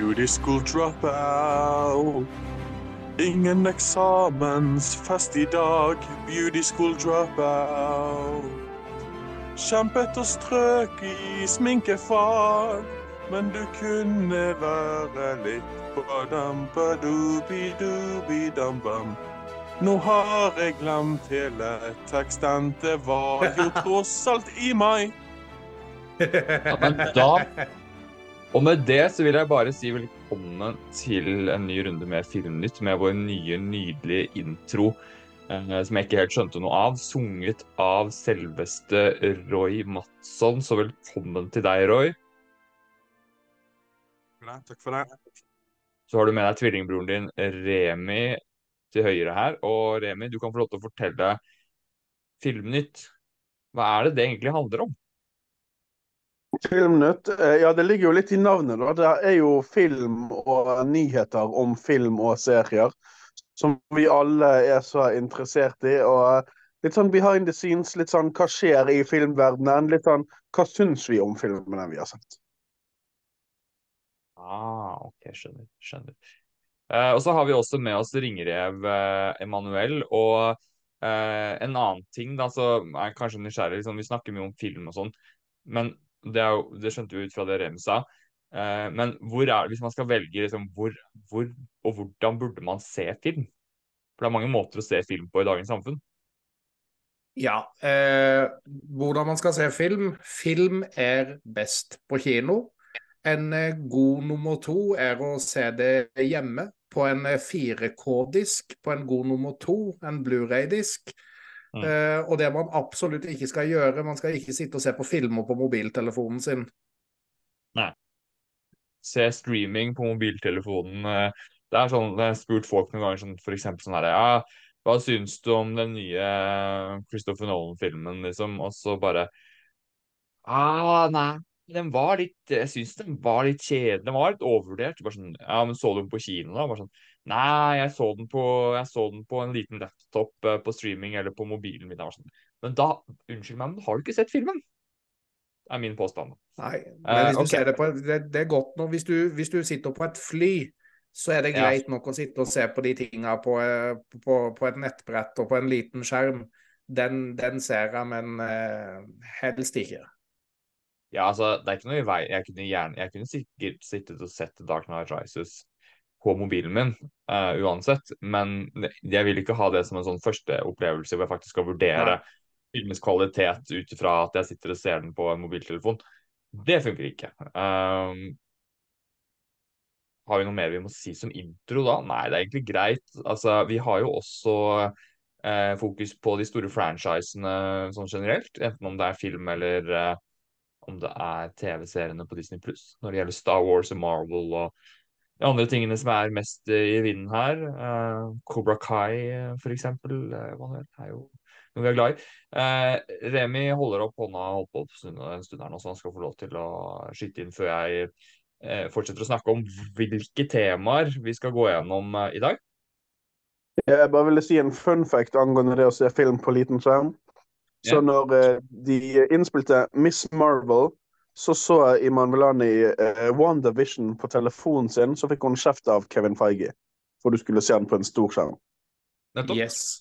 Beauty school dropout. Ingen eksamensfest i dag. Beauty school dropout. Kjempet og strøk i sminkefag, men du kunne være litt badam badoobi-doobi-dam-bam. Nå har jeg glemt hele teksten, det var jo tross alt i meg. Ja, men da Og med det så vil jeg bare si velkommen til en ny runde med Filmnytt med vår nye, nydelige intro. eh, Som jeg ikke helt skjønte noe av. Sunget av selveste Roy Matsson. Så velkommen til deg, Roy. Takk for det. Så har du med deg tvillingbroren din Remi til høyre her. Og Remi, du kan få lov til å fortelle Filmnytt. Hva er det det egentlig handler om? Filmnytt. eh, Ja, det ligger jo litt i navnet. da. Det er jo film og nyheter om film og serier som vi alle er så interessert i. Og eh, litt sånn behind the scenes, litt sånn hva skjer i filmverdenen? Litt sånn hva syns vi om filmene vi har sett? Ah, ok, skjønner. skjønner. Eh, og så har vi også med oss ringrev eh, Emanuel. Og eh, en annen ting da, så er jeg kanskje nysgjerrig. Liksom, vi snakker mye om film og sånn, men det, jo, det skjønte vi ut fra det Rem sa. Eh, men hvor er det, hvis man skal velge liksom, hvor, hvor og hvordan burde man se film? For det er mange måter å se film på i dagens samfunn. Ja, eh, hvordan man skal se film. Film er best på kino. En eh, god nummer to er å se det hjemme på en eh, 4K-disk, på en god nummer to, en Blu-ray-disk. Mm. Eh, og det man absolutt ikke skal gjøre, man skal ikke sitte og se på filmer på mobiltelefonen sin. Nei. Se streaming på mobiltelefonen. eh, Det er sånn, Jeg har spurt folk noen ganger sånn, for eksempel sånn her ja, Hva syns du om den nye Christopher Nolan-filmen, liksom? Og så bare ah, Nei, den var litt Jeg syns den var litt kjedelig. Den var litt overvurdert. Bare sånn, ja, men Så du den på kino, da? Bare sånn, Nei, jeg så den på, så den på en liten laptop eh, på streaming eller på mobilen min. sånn. Men da, unnskyld meg, men har du ikke sett filmen? Det er min påstand. Nei, men Eh, hvis du ok. ser det, på, det, det er godt nå. Hvis du, hvis du sitter på et fly, så er det Ja. greit nok å sitte og se på de tinga på, eh, på, på et nettbrett og på en liten skjerm. Den, den ser jeg, men helst ikke. Ja, altså, det er ikke noe i vei. Jeg kunne gjerne, jeg kunne sikkert sittet og sett Dark Knight Rises på mobilen min, uh, uansett. Men jeg vil ikke ha det som en sånn første opplevelse hvor jeg faktisk skal vurdere filmens kvalitet ut ifra at jeg sitter og ser den på en mobiltelefon. Det funker ikke. Um, har vi noe mer vi må si som intro da? Nei, det er egentlig greit. Altså, vi har jo også uh, fokus på de store franchisene sånn generelt, enten om det er film eller uh, om det er TV-seriene på Disney Pluss, når det gjelder Star Wars og Marvel og de andre tingene som er mest eh, i vinden her. uh, Cobra Kai, f.eks., eh, Manuel, er jo noe vi er glad i. Uh, Remi holder opp hånda holdt på en stund, her nå, så han skal få lov til å skyte inn før jeg uh, fortsetter å snakke om hvilke temaer vi skal gå gjennom i dag. Jeg bare ville si en fun fact angående det å se film på liten skjerm. Så når de innspilte Miss Marvel, så så Iman Velani uh, WandaVision på telefonen sin, så fikk hun kjeft av Kevin Feige. For du skulle se den på en stor skjerm. Nettopp. Yes.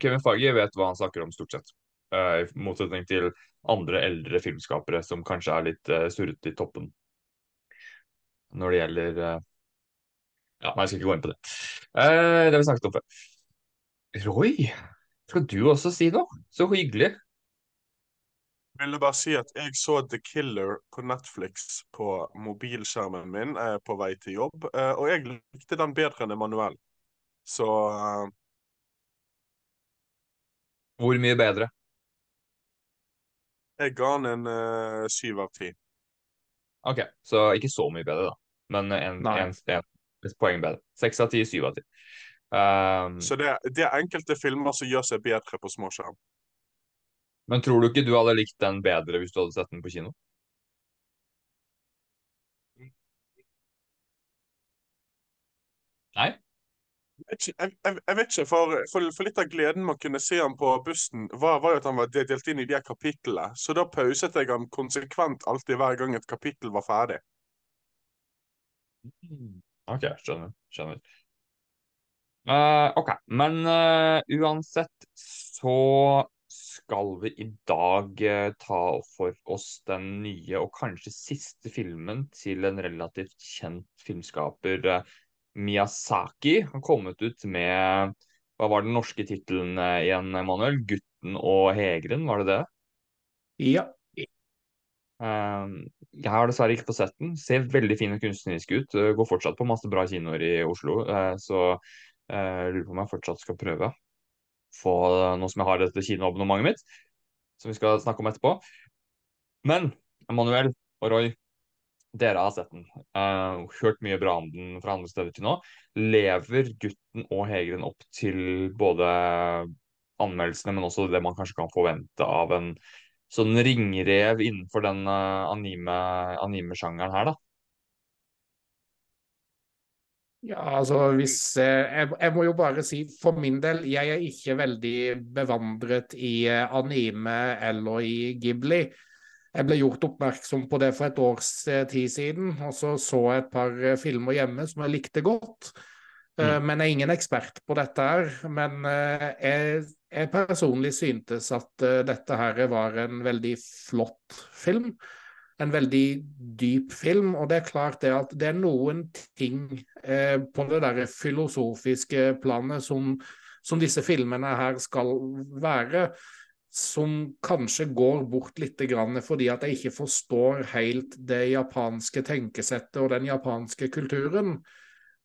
Kevin Feige vet hva han snakker om, stort sett. Eh, I motsetning til andre eldre filmskapere som kanskje er litt uh, surrete i toppen. Når det gjelder eh, Ja, nei, jeg skal ikke gå inn på det. Eh, det har vi snakket om før. Roy, skal du også si noe? Så hyggelig. Ville bare si at jeg så The Killer på Netflix på mobilskjermen min eh, på vei til jobb, eh, og jeg likte den bedre enn Emanuel. Så eh, Hvor mye bedre? jeg ga den en eh, syv av ti. Ok, så ikke så mye bedre, da. Men en, en, en, et poeng bedre. Seks av ti, syv av ti. Um, Så det, det er enkelte filmer som gjør seg bedre på små skjerm. Men tror du ikke du hadde likt den bedre hvis du hadde sett den på kino? Nei? Jeg, jeg, jeg, vet ikke, for, for, for litt av gleden med å kunne se ham på bussen, var, var jo at han var delt inn i de kapitlene. Så da pauset jeg ham konsekvent alltid hver gang et kapittel var ferdig. Mm. OK, skjønner. Skjønner. Uh, OK, men uh, uansett så skal vi i dag eh, ta for oss den nye og kanskje siste filmen til en relativt kjent filmskaper, eh, Miyazaki. Han kommet ut med Hva var den norske tittelen eh, igjen, Manuel? 'Gutten og hegeren', var det det? Ja. Eh, jeg har dessverre ikke fått sett den. Ser veldig fin og kunstnerisk ut. Går fortsatt på masse bra kinoer i Oslo, så lurer på om jeg fortsatt skal prøve. Få nå som jeg har dette kinoabonnementet mitt, som vi skal snakke om etterpå. Men Emanuel og Roy, dere har sett den. Uh, hørt mye bra om den fra andre steder til nå. Lever gutten og hegeren opp til både anmeldelsene, men også det man kanskje kan forvente av en sånn ringrev innenfor den eh, anime, anime-sjangeren her, da? Ja, altså hvis eh, jeg, jeg må jo bare si for min del, jeg er ikke veldig bevandret i eh, anime eller i Ghibli. Jeg ble gjort oppmerksom på det for et års eh, tid siden, og så så jeg et par filmer hjemme som jeg likte godt. Eh, Men jeg er ingen ekspert på dette her. Men jeg, jeg personlig syntes at dette her var en veldig flott film. En veldig dyp film, og det er klart det at det er noen ting eh, på det der filosofiske planet som, som disse filmene her skal være, som kanskje går bort litt fordi at jeg ikke forstår helt det japanske tenkesettet og den japanske kulturen.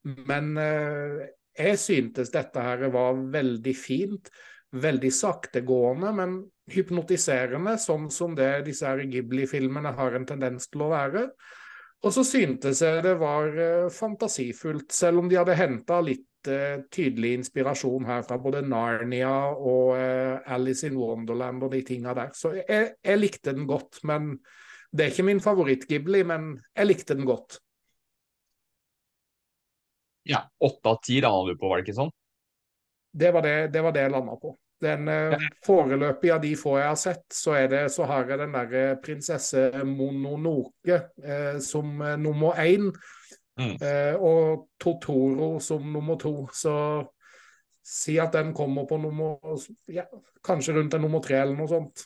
Men eh, jeg syntes dette her var veldig fint. Veldig saktegående, men hypnotiserende, sånn som det disse Ghibli-filmene har en tendens til å være. Og så syntes jeg det var eh, fantasifullt, selv om de hadde henta litt eh, tydelig inspirasjon her fra både Narnia og eh, Alice in Wonderland og de tinga der. Så jeg, jeg likte den godt. Men det er ikke min favoritt-Ghibli, men jeg likte den godt. Ja. Åtte av ti landa du på, var det ikke sånn? Det var det, det, var det jeg landa på. Den foreløpige Foreløpig av de få jeg har sett, så, det, så har jeg den derre prinsesse Mononoke eh, som eh, nummer én. Mm. Eh, og Totoro som nummer to. Så si at den kommer på nummer ja, Kanskje rundt en nummer tre eller noe sånt.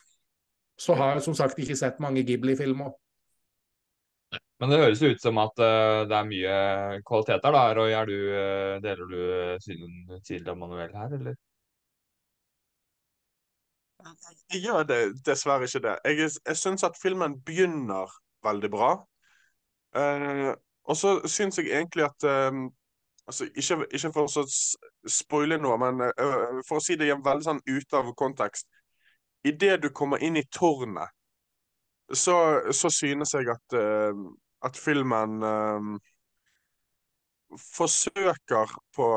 Så har jeg som sagt ikke sett mange Ghibli-filmer. Men det høres ut som at uh, det er mye kvaliteter, da. Roy, er du, uh, deler du synet til Manuel her, eller? Jeg gjør det dessverre ikke det. Jeg, jeg syns at filmen begynner veldig bra. Uh, og så syns jeg egentlig at eh, altså, ikke, ikke for å spoile noe, men uh, for å si det veldig sånn ute av kontekst. Idet du kommer inn i tårnet, så, så synes jeg at, uh, at filmen eh, forsøker på,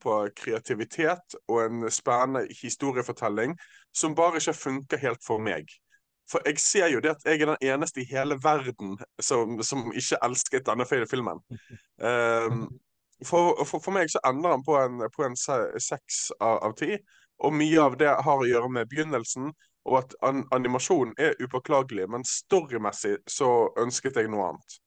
på kreativitet og en spennende historiefortelling som bare ikke funker helt for meg. For jeg ser jo det at jeg er den eneste i hele verden som, som ikke elsket denne fil- filmen. Um, for, for, for meg så ender han på en, på en seks av, av ti, og mye av det har å gjøre med begynnelsen, og at an, animasjonen er upåklagelig, men storymessig så ønsket jeg noe annet.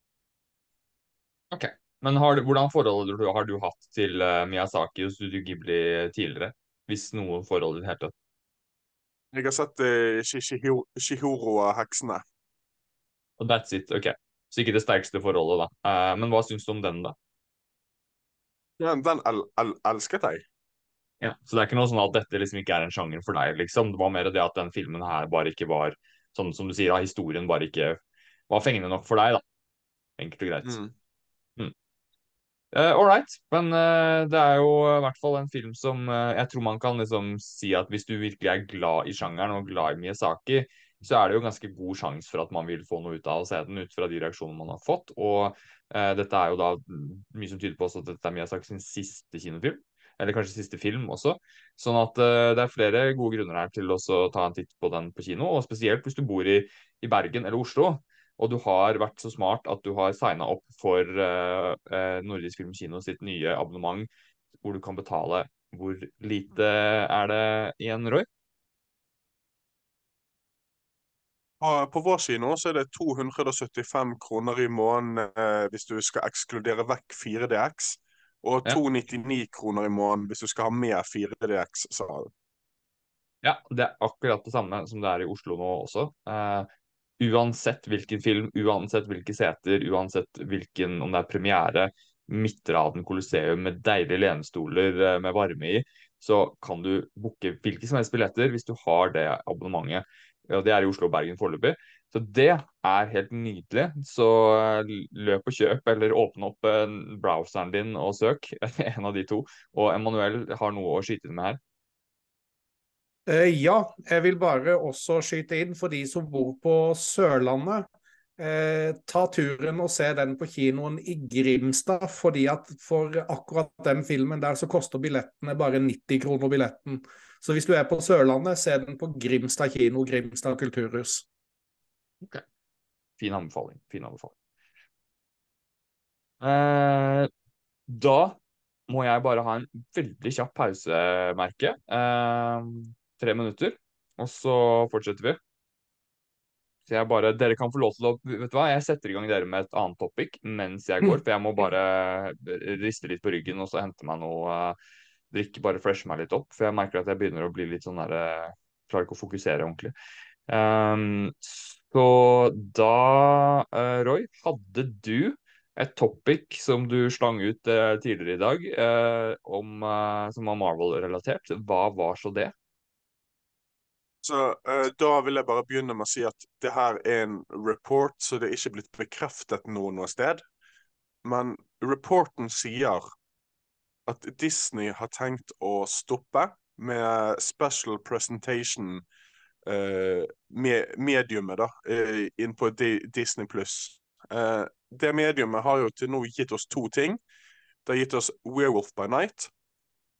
Ok. Men har du, hvordan forhold har du hatt til eh, Miyazaki og Studio Ghibli tidligere? Hvis noe forhold i det hele tatt? Jeg har sett uh, Shihiro, Shihiro heksene. Og that's it. Ok. Så ikke det sterkeste forholdet, da. Uh, men hva syns du om den, da? Ja, den el, el, elsket jeg. Ja, Så det er ikke noe sånn at dette liksom ikke er en sjanger for deg, liksom. Det var mer det at den filmen her bare ikke var sånn som du sier, da, historien bare ikke var fengende nok for deg, da. Enkelt og greit. Mm. Uh, all right, men eh, det er jo i hvert fall en film som eh, jeg tror man kan liksom si at hvis du virkelig er glad i sjangeren og glad i Miyazaki, så er det jo ganske god sjanse for at man vil få noe ut av å se den, ut fra de reaksjonene man har fått. Og eh, dette er jo da mye som tyder på at dette er Miyazaki sin siste kinofilm. Eller kanskje siste film også. Sånn at eh, det er flere gode grunner her til å ta en titt på den på kino. Og spesielt hvis du bor i, i Bergen eller Oslo, og du har vært så smart at du har signa opp for eh, Nordisk Filmkino sitt nye abonnement, hvor du kan betale Hvor lite er det igjen, Roy? På, på vår kino så er det 275 kroner i måneden eh, hvis du skal ekskludere vekk 4DX, og Ja. 299 kroner i måneden hvis du skal ha med 4DX-salen. Ja, det er akkurat det samme som det er i Oslo nå også. Eh, uansett hvilken film, uansett hvilke seter, uansett hvilken, om det er premiere, Midtraden Colosseum med deilige lenestoler eh, med varme i, så kan du booke hvilke som helst billetter hvis du har det abonnementet. Ja, det er i Oslo og Bergen foreløpig. Så det er helt nydelig. Så eh, løp og kjøp, eller åpne opp eh, browseren din og søk. En av de to. Og Emanuel har noe å skyte inn med her. Eh, ja, jeg vil bare også skyte inn for de som bor på Sørlandet. Eh, ta turen og se den på kinoen i Grimstad, fordi at for akkurat den filmen der så koster billettene bare 90 kroner billetten. Så hvis du er på Sørlandet, se den på Grimstad kino, Grimstad kulturhus. Fin anbefaling. Fin anbefaling. Eh, da må jeg bare ha en veldig kjapp pausemerke. Eh, tre minutter, og så fortsetter vi. Så jeg bare, Dere kan få lov til å Vet du hva, jeg setter i gang dere med et annet topic mens jeg går, for jeg må bare riste litt på ryggen og så hente meg noe uh, drikke, bare freshe meg litt opp. For jeg merker at jeg begynner å bli litt sånn der uh, Klarer ikke å fokusere ordentlig. Um, så da, uh, Roy, hadde du et topic som du slang ut eh, tidligere i dag, om, som var Marvel-relatert. Hva var så det? Så uh, da vil jeg bare begynne med å si at det her er en report, så det er ikke blitt bekreftet noe noe sted. Men reporten sier at Disney har tenkt å stoppe med special presentation uh, med mediumet da, uh, inn på D Disney+. Eh, det mediumet har jo til nå gitt oss to ting. Det har gitt oss Werewolf by Night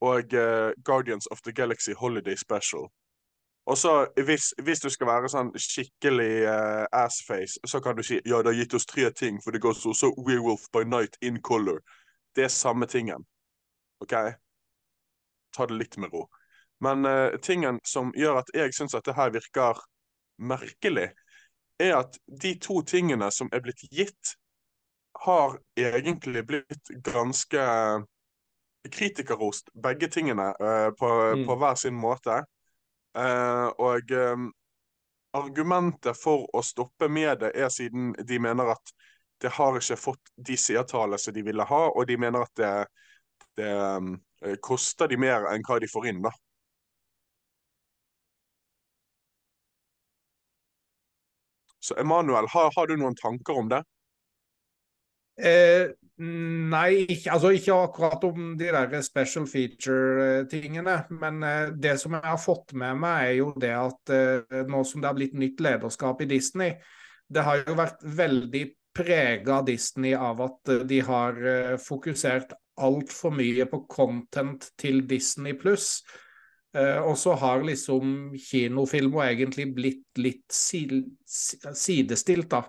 og eh, Guardians of the Galaxy Holiday Special. Og så hvis, hvis, du skal være sånn skikkelig uh, assface, så kan du si ja, det har gitt oss tre ting, for det går også Werewolf by Night in color. Det er samme tingen. OK? Ta det litt med ro. Men uh, tingen som gjør at jeg syns at det her virker merkelig, er at de to tingene som er blitt gitt, har egentlig blitt ganske kritikerrost, begge tingene, uh, på, mm. på hver sin måte. Uh, og um, argumentet for å stoppe med det er siden de mener at det har ikke fått de seertallene som de ville ha, og de mener at det, det um, koster de mer enn hva de får inn, da. Så Emanuel, har, har, du noen tanker om det? Eh, nei, ikke, altså ikke akkurat om de der special feature-tingene. Men eh, det som jeg har fått med meg, er jo det at eh, nå som det har blitt nytt lederskap i Disney Det har jo vært veldig prega Disney av at eh, de har fokusert altfor mye på content til Disney pluss. Og så har liksom kinofilmer egentlig blitt litt sidestilt, da.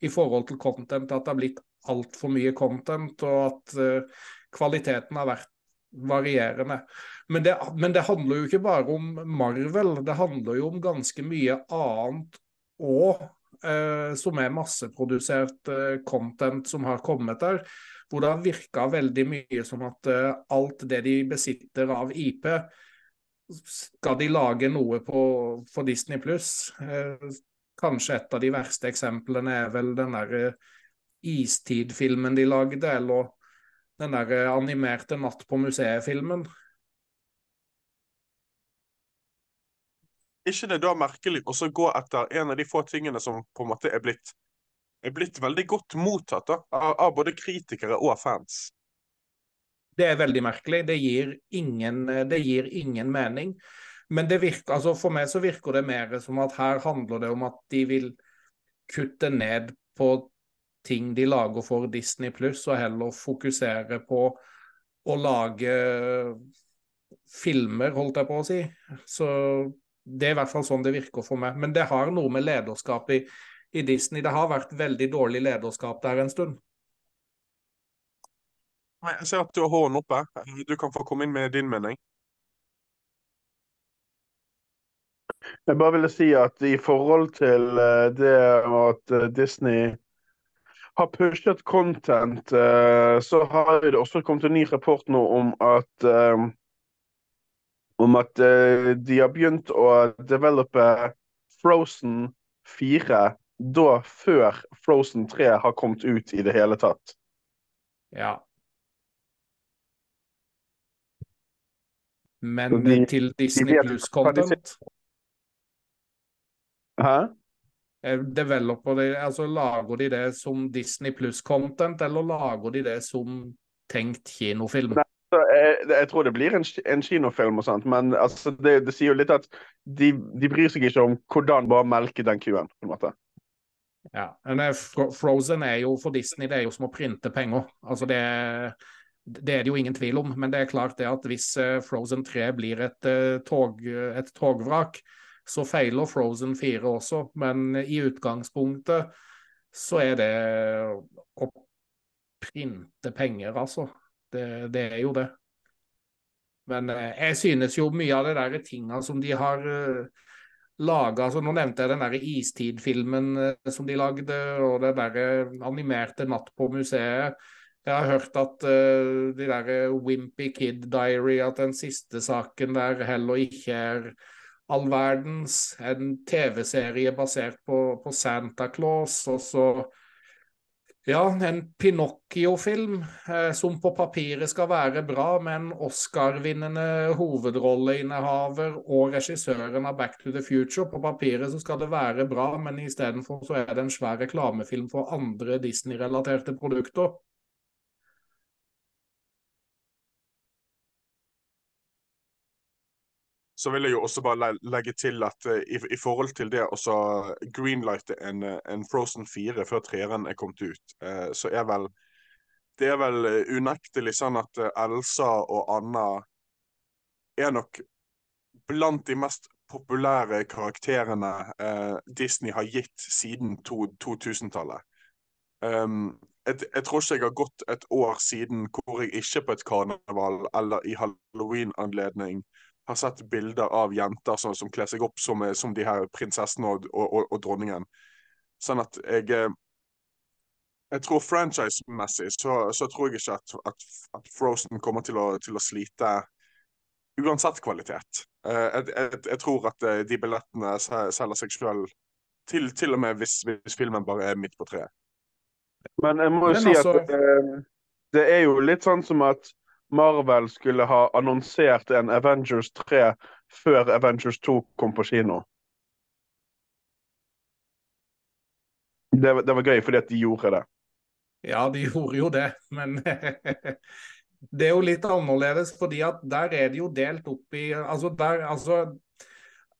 I forhold til content. At det har blitt altfor mye content, og at uh, kvaliteten har vært varierende. Men det, men det, handler jo ikke bare om Marvel, det handler jo om ganske mye annet òg. som er masseprodusert content som har kommet der hvor det har virka veldig mye som at eh, alt det de besitter av IP, skal de lage noe på, for Disney pluss. Uh, kanskje et av de verste eksemplene er vel den derre uh, Istid-filmen de lagde, eller den der animerte Natt på museet-filmen. ikke det da merkelig å gå etter en av de få tingene som på en måte er blitt er blitt veldig godt mottatt da, av, både kritikere og fans. Det er veldig merkelig. Det gir ingen, det gir ingen mening. Men det virker, altså for meg så virker det mer som at her handler det om at de vil kutte ned på ting de lager for Disney pluss, og heller fokusere på å lage filmer, holdt jeg på å si. Så det er i hvert fall sånn det virker for meg. Men det har noe med lederskap i i Disney. Det har vært veldig dårlig lederskap der en stund. Nei, Jeg ser at du har hånden oppe. Du kan få komme inn med din mening. Jeg bare ville si at i forhold til eh, det at eh, Disney har pushet content, uh, så har det også kommet en ny rapport nå om at um, om at uh, de har begynt å develope Frozen 4 da før Frozen 3 har kommet ut i det hele tatt. Ja. Men de- til Disney Plus-content? Hæ? Eh, Developer de, altså Lager de det som Disney Plus content, eller lager de det som tenkt kinofilm? Nei. Jeg, jeg tror det blir en, en kinofilm og sånt, men altså, det, det sier jo litt at de, de bryr seg ikke om hvordan bare melke den kuen, på en måte. Ja, men Frozen er jo for Disney det er jo som å printe penger. Altså det, det er det jo ingen tvil om, men det er klart det at hvis eh, Frozen 3 blir et, eh, tog, et togvrak, så feiler Frozen 4 også. Men i utgangspunktet så er det å printe penger, altså. Det, det er jo det. Men eh, jeg synes jo mye av det der tinga som de har uh, laga altså, Nå nevnte jeg den der Istid-filmen eh, som de lagde, og det der eh, animerte Natt på museet. Jeg har hørt at uh, de der eh, Wimpy Kid Diary, at den siste saken der heller ikke er all verdens. En TV-serie basert på, på Santa Claus, og så ja, en Pinocchio-film eh, som på papiret skal være bra, men Oscar-vinnende hovedrolleinnehaver og regissøren av Back to the Future. På papiret så skal det være bra, men istedenfor så er det en svær reklamefilm for andre Disney-relaterte produkter. Så vil jeg jo også bare legge til at eh, i, i forhold til det å greenlighte en, eh, en Frozen 4 før treeren er kommet ut, eh, så er vel Det er vel unektelig sånn at Elsa og Anna er nok blant de mest populære karakterene Disney har gitt siden 2000-tallet. Um, jeg, jeg tror ikke jeg har gått et år siden hvor jeg ikke på et karneval eller i halloween-anledning har sett bilder av jenter som, som kler seg opp som, eh, som de her prinsessene og, og, og, og dronningen. Sånn at jeg eh, Jeg tror franchise-messig så, så tror jeg ikke at, at, at Frozen kommer til å, til å slite uansett kvalitet. Eh, jeg, jeg, jeg tror at de billettene se- selger seg sjøl, til, til og med hvis, hvis filmen bare er midt på treet. Men jeg må jo si altså- at det er jo litt sånn som at Marvel skulle ha annonsert en Avengers 3 før Avengers 2 kom på kino. Det, det var gøy fordi at de gjorde det. Ja, de gjorde jo det, men det er jo litt annerledes, fordi at der er det jo delt opp i Altså, der, altså,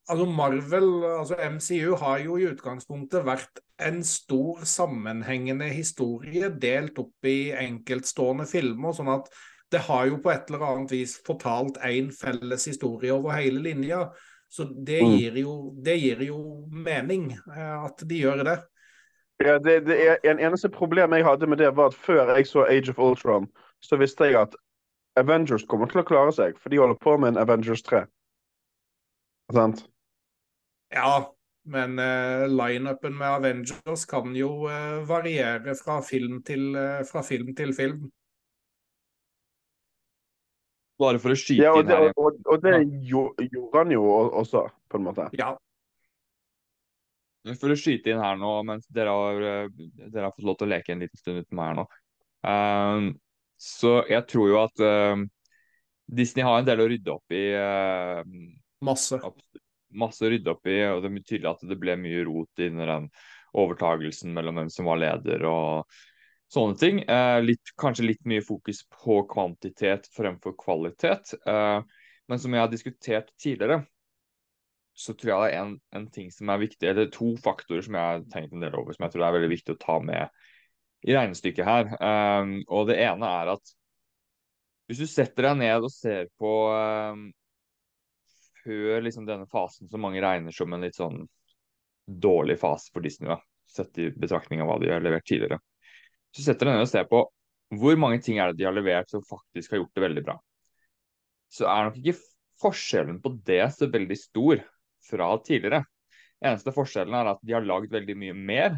altså Marvel, altså MCU, har jo i utgangspunktet vært en stor sammenhengende historie delt opp i enkeltstående filmer, sånn at det har jo på et eller annet vis fortalt én felles historie over hele linja. Så det Mm. gir jo, det gir jo mening eh, at de gjør det. Ja, det, det en eneste problem jeg hadde med det, var at før jeg så Age of Ultron, så visste jeg at Avengers kommer til å klare seg, for de holder på med en Avengers 3. Sant? Ja, men uh, lineupen med Avengers kan jo uh, variere fra film til, uh, fra film til film. Bare for å skyte Ja, og inn her og, og, og det gjorde han jo også, på en måte. Ja, For å skyte inn her nå, mens dere har, eh, dere har fått lov til å leke en liten stund uten meg her nå. Um, så jeg tror jo at um, Disney har en del å rydde opp i. Um, masse. Opp, masse å rydde opp i, og det er tydelig at det ble mye rot under den overtagelsen mellom hvem som var leder og sånne ting. Eh, litt, kanskje litt mye fokus på kvantitet fremfor kvalitet. Eh, men som jeg har diskutert tidligere, så tror jeg det er en, en ting som er viktig, eller to faktorer som jeg har tenkt en del over, som jeg tror er veldig viktig å ta med i regnestykket her. Eh, og det ene er at hvis du setter deg ned og ser på eh, før liksom denne fasen som mange regner som en litt sånn dårlig fase for Disney, da, sett i betraktning av hva de har levert tidligere. Så setter du deg ned og ser på hvor mange ting er det de har levert som faktisk har gjort det veldig bra. Så er nok ikke forskjellen på det så veldig stor. fra tidligere. Eneste forskjellen er at de har lagd veldig mye mer.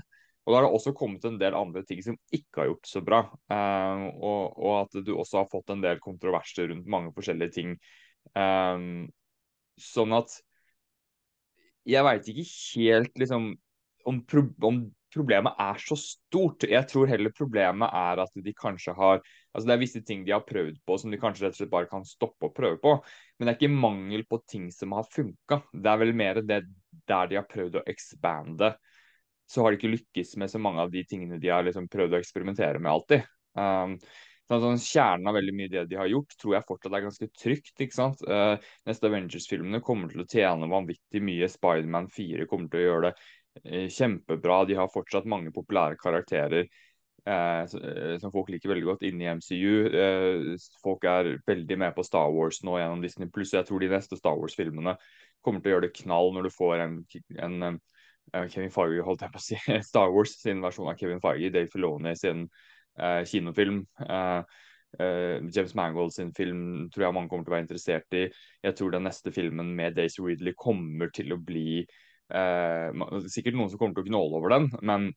Og da har det også kommet en del andre ting som ikke har gjort så bra. Eh, og, og, at du også har fått en del kontroverser rundt mange forskjellige ting. Eh, sånn at jeg veit ikke helt liksom om, om, problemet er så stort. Jeg tror heller problemet er at de kanskje har altså Det er visse ting de har prøvd på som de kanskje rett og slett bare kan stoppe å prøve på. Men det er ikke mangel på ting som har funka. Det er vel mer det der de har prøvd å ekspande. Så har de ikke lykkes med så mange av de tingene de har liksom prøvd å eksperimentere med alltid. Um, sånn, Kjernen av veldig mye det de har gjort, tror jeg fortsatt er ganske trygt. ikke sant? Uh, neste Avengers-filmene kommer til å tjene vanvittig mye. Spiderman 4 kommer til å gjøre det kjempebra. De har fortsatt mange populære karakterer eh, eh som folk liker veldig godt inne i MCU. Eh, folk er veldig med på Star Wars nå gjennom Disney Pluss. Jeg tror de neste Star Wars-filmene kommer til å gjøre det knall når du får en, en, en eh, Kevin Feige, holdt jeg på å si, Star Wars sin versjon av Kevin Feige, Dave Filoni sin eh, kinofilm. James Mangold sin film tror jeg mange kommer til å være interessert i. Jeg tror den neste filmen med Daisy Ridley kommer til å bli Eh, sikkert noen som kommer til å gnåle over den, men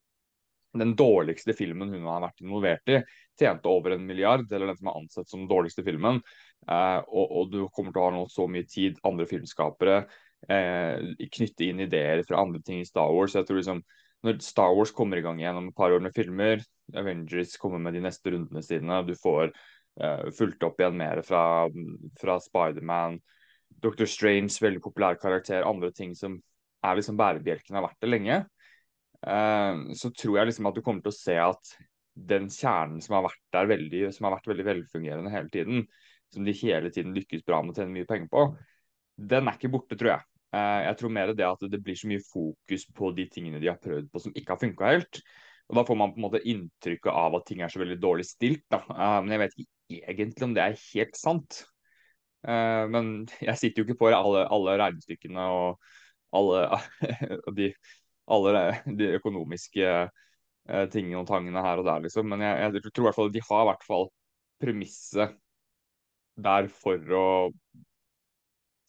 den dårligste filmen hun har vært involvert i, tjente over en milliard, eller den som er ansett som den dårligste filmen. Eh, og, og, du kommer til å ha nå så mye tid, andre filmskapere, eh, knytte inn ideer fra andre ting i Star Wars. Jeg tror liksom, Når Star Wars kommer i gang igjen om et par år med filmer, Avengers kommer med de neste rundene sine, du får eh, fulgt opp igjen mer fra, fra Spiderman, Doctor Strange, veldig populær karakter, andre ting som er liksom bærebjelken har vært det lenge, uh, så tror jeg liksom at du kommer til å se at den kjernen som har vært der veldig, som har vært veldig velfungerende hele tiden, som de hele tiden lykkes bra med å tjene mye penger på, den er ikke borte, tror jeg. Uh, jeg tror mer det at det blir så mye fokus på de tingene de har prøvd på som ikke har funka helt. Og Da får man på en måte inntrykket av at ting er så veldig dårlig stilt. Da. Uh, men jeg vet ikke egentlig om det er helt sant. Men jeg sitter jo ikke på alle, alle regnestykkene og alle, de, alle de økonomiske uh, tingene og tangene her og der, liksom. Men jeg, jeg tror i hvert fall de har i hvert fall premisset der for å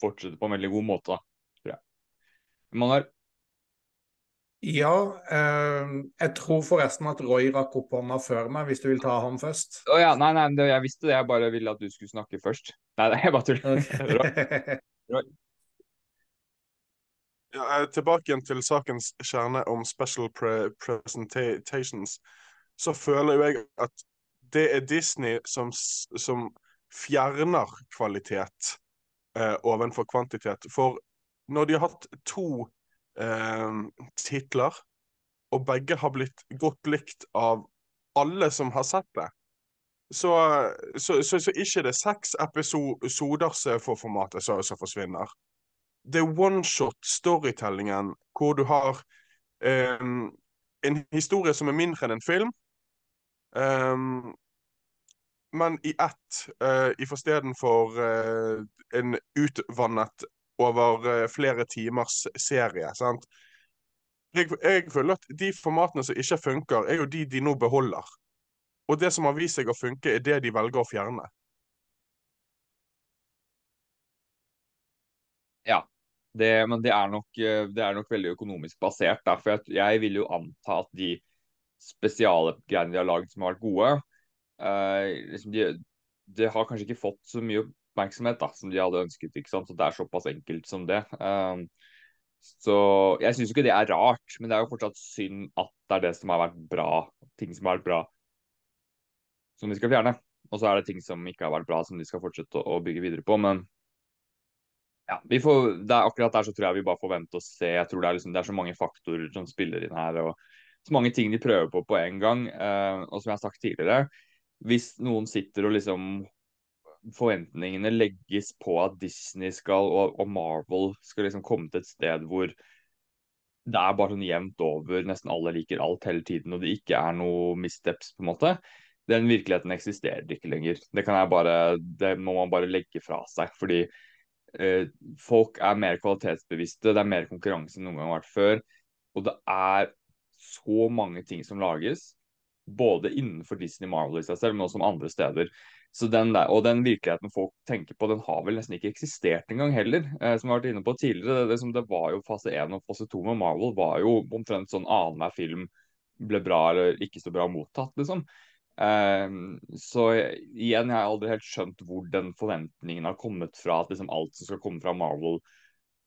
fortsette på en veldig god måte, tror jeg. Manuel? Ja, eh, jeg tror forresten at Roy rakk opp hånda før meg, hvis du vil ta ham først. Å oh, ja, nei, nei, jeg visste det, jeg bare ville at du skulle snakke først. Nei, nei jeg bare tuller. Okay. Roy. Ja, tilbake igjen til sakens kjerne om special pre presentations. Så føler jo jeg at det er Disney som, som fjerner kvalitet eh, ovenfor kvantitet. For når de har hatt to eh, titler, og begge har blitt godt likt av alle som har sett det, så, så, så, så ikke det er seks episoder for formatet som forsvinner det er one-shot-storytellingen hvor du har um, en historie som er mindre enn en film, um, men i ett, uh, i forstedenfor uh, en utvannet over uh, flere timers serie. sant? Jeg, jeg, føler at de formatene som ikke funker, er jo de de nå beholder. Og det som har vist seg å funke, er det de velger å fjerne. Ja, det, men det er, nok, eh, det er, nok, veldig økonomisk basert. For jeg, jeg, vil jo anta at de spesialgreiene de har lagd som har vært gode, eh, liksom de, de, har kanskje ikke fått så mye oppmerksomhet da, som de hadde ønsket. ikke sant? Så Det er såpass enkelt som det. Eh, så jeg syns ikke det er rart, men det er jo fortsatt synd at det er det som har vært bra, ting som har vært bra, som de skal fjerne. Og så er det ting som ikke har vært bra, som de skal fortsette å, å bygge videre på. Men ja, får, det er akkurat der så tror jeg vi bare får vente og se. Jeg tror det er, liksom, det er så mange faktorer som spiller inn her. og Så mange ting de prøver på på en gang. Uh, og som jeg har sagt tidligere, hvis noen sitter og liksom Forventningene legges på at Disney skal, og, og Marvel skal liksom komme til et sted hvor det er bare sånn jevnt over, nesten alle liker alt hele tiden, og det ikke er noe missteps, på en måte. Den virkeligheten eksisterer ikke lenger. Det, bare, det må man bare legge fra seg. fordi eh, folk er mer kvalitetsbevisste, det er mer konkurranse enn noen gang har vært før. Og det er så mange ting som lages, både innenfor Disney Marvel i seg selv, men også om andre steder. Den der, Og den virkeligheten folk tenker på, den har vel nesten ikke eksistert engang heller. Eh, som vi har vært inne på tidligere, det, det, var jo fase 1 og fase 2 med Marvel var jo omtrent sånn annenhver film ble bra eller ikke så bra mottatt, liksom. Eh, så igjen, jeg har aldri helt skjønt hvor den forventningen har kommet fra, at liksom alt som skal komme fra Marvel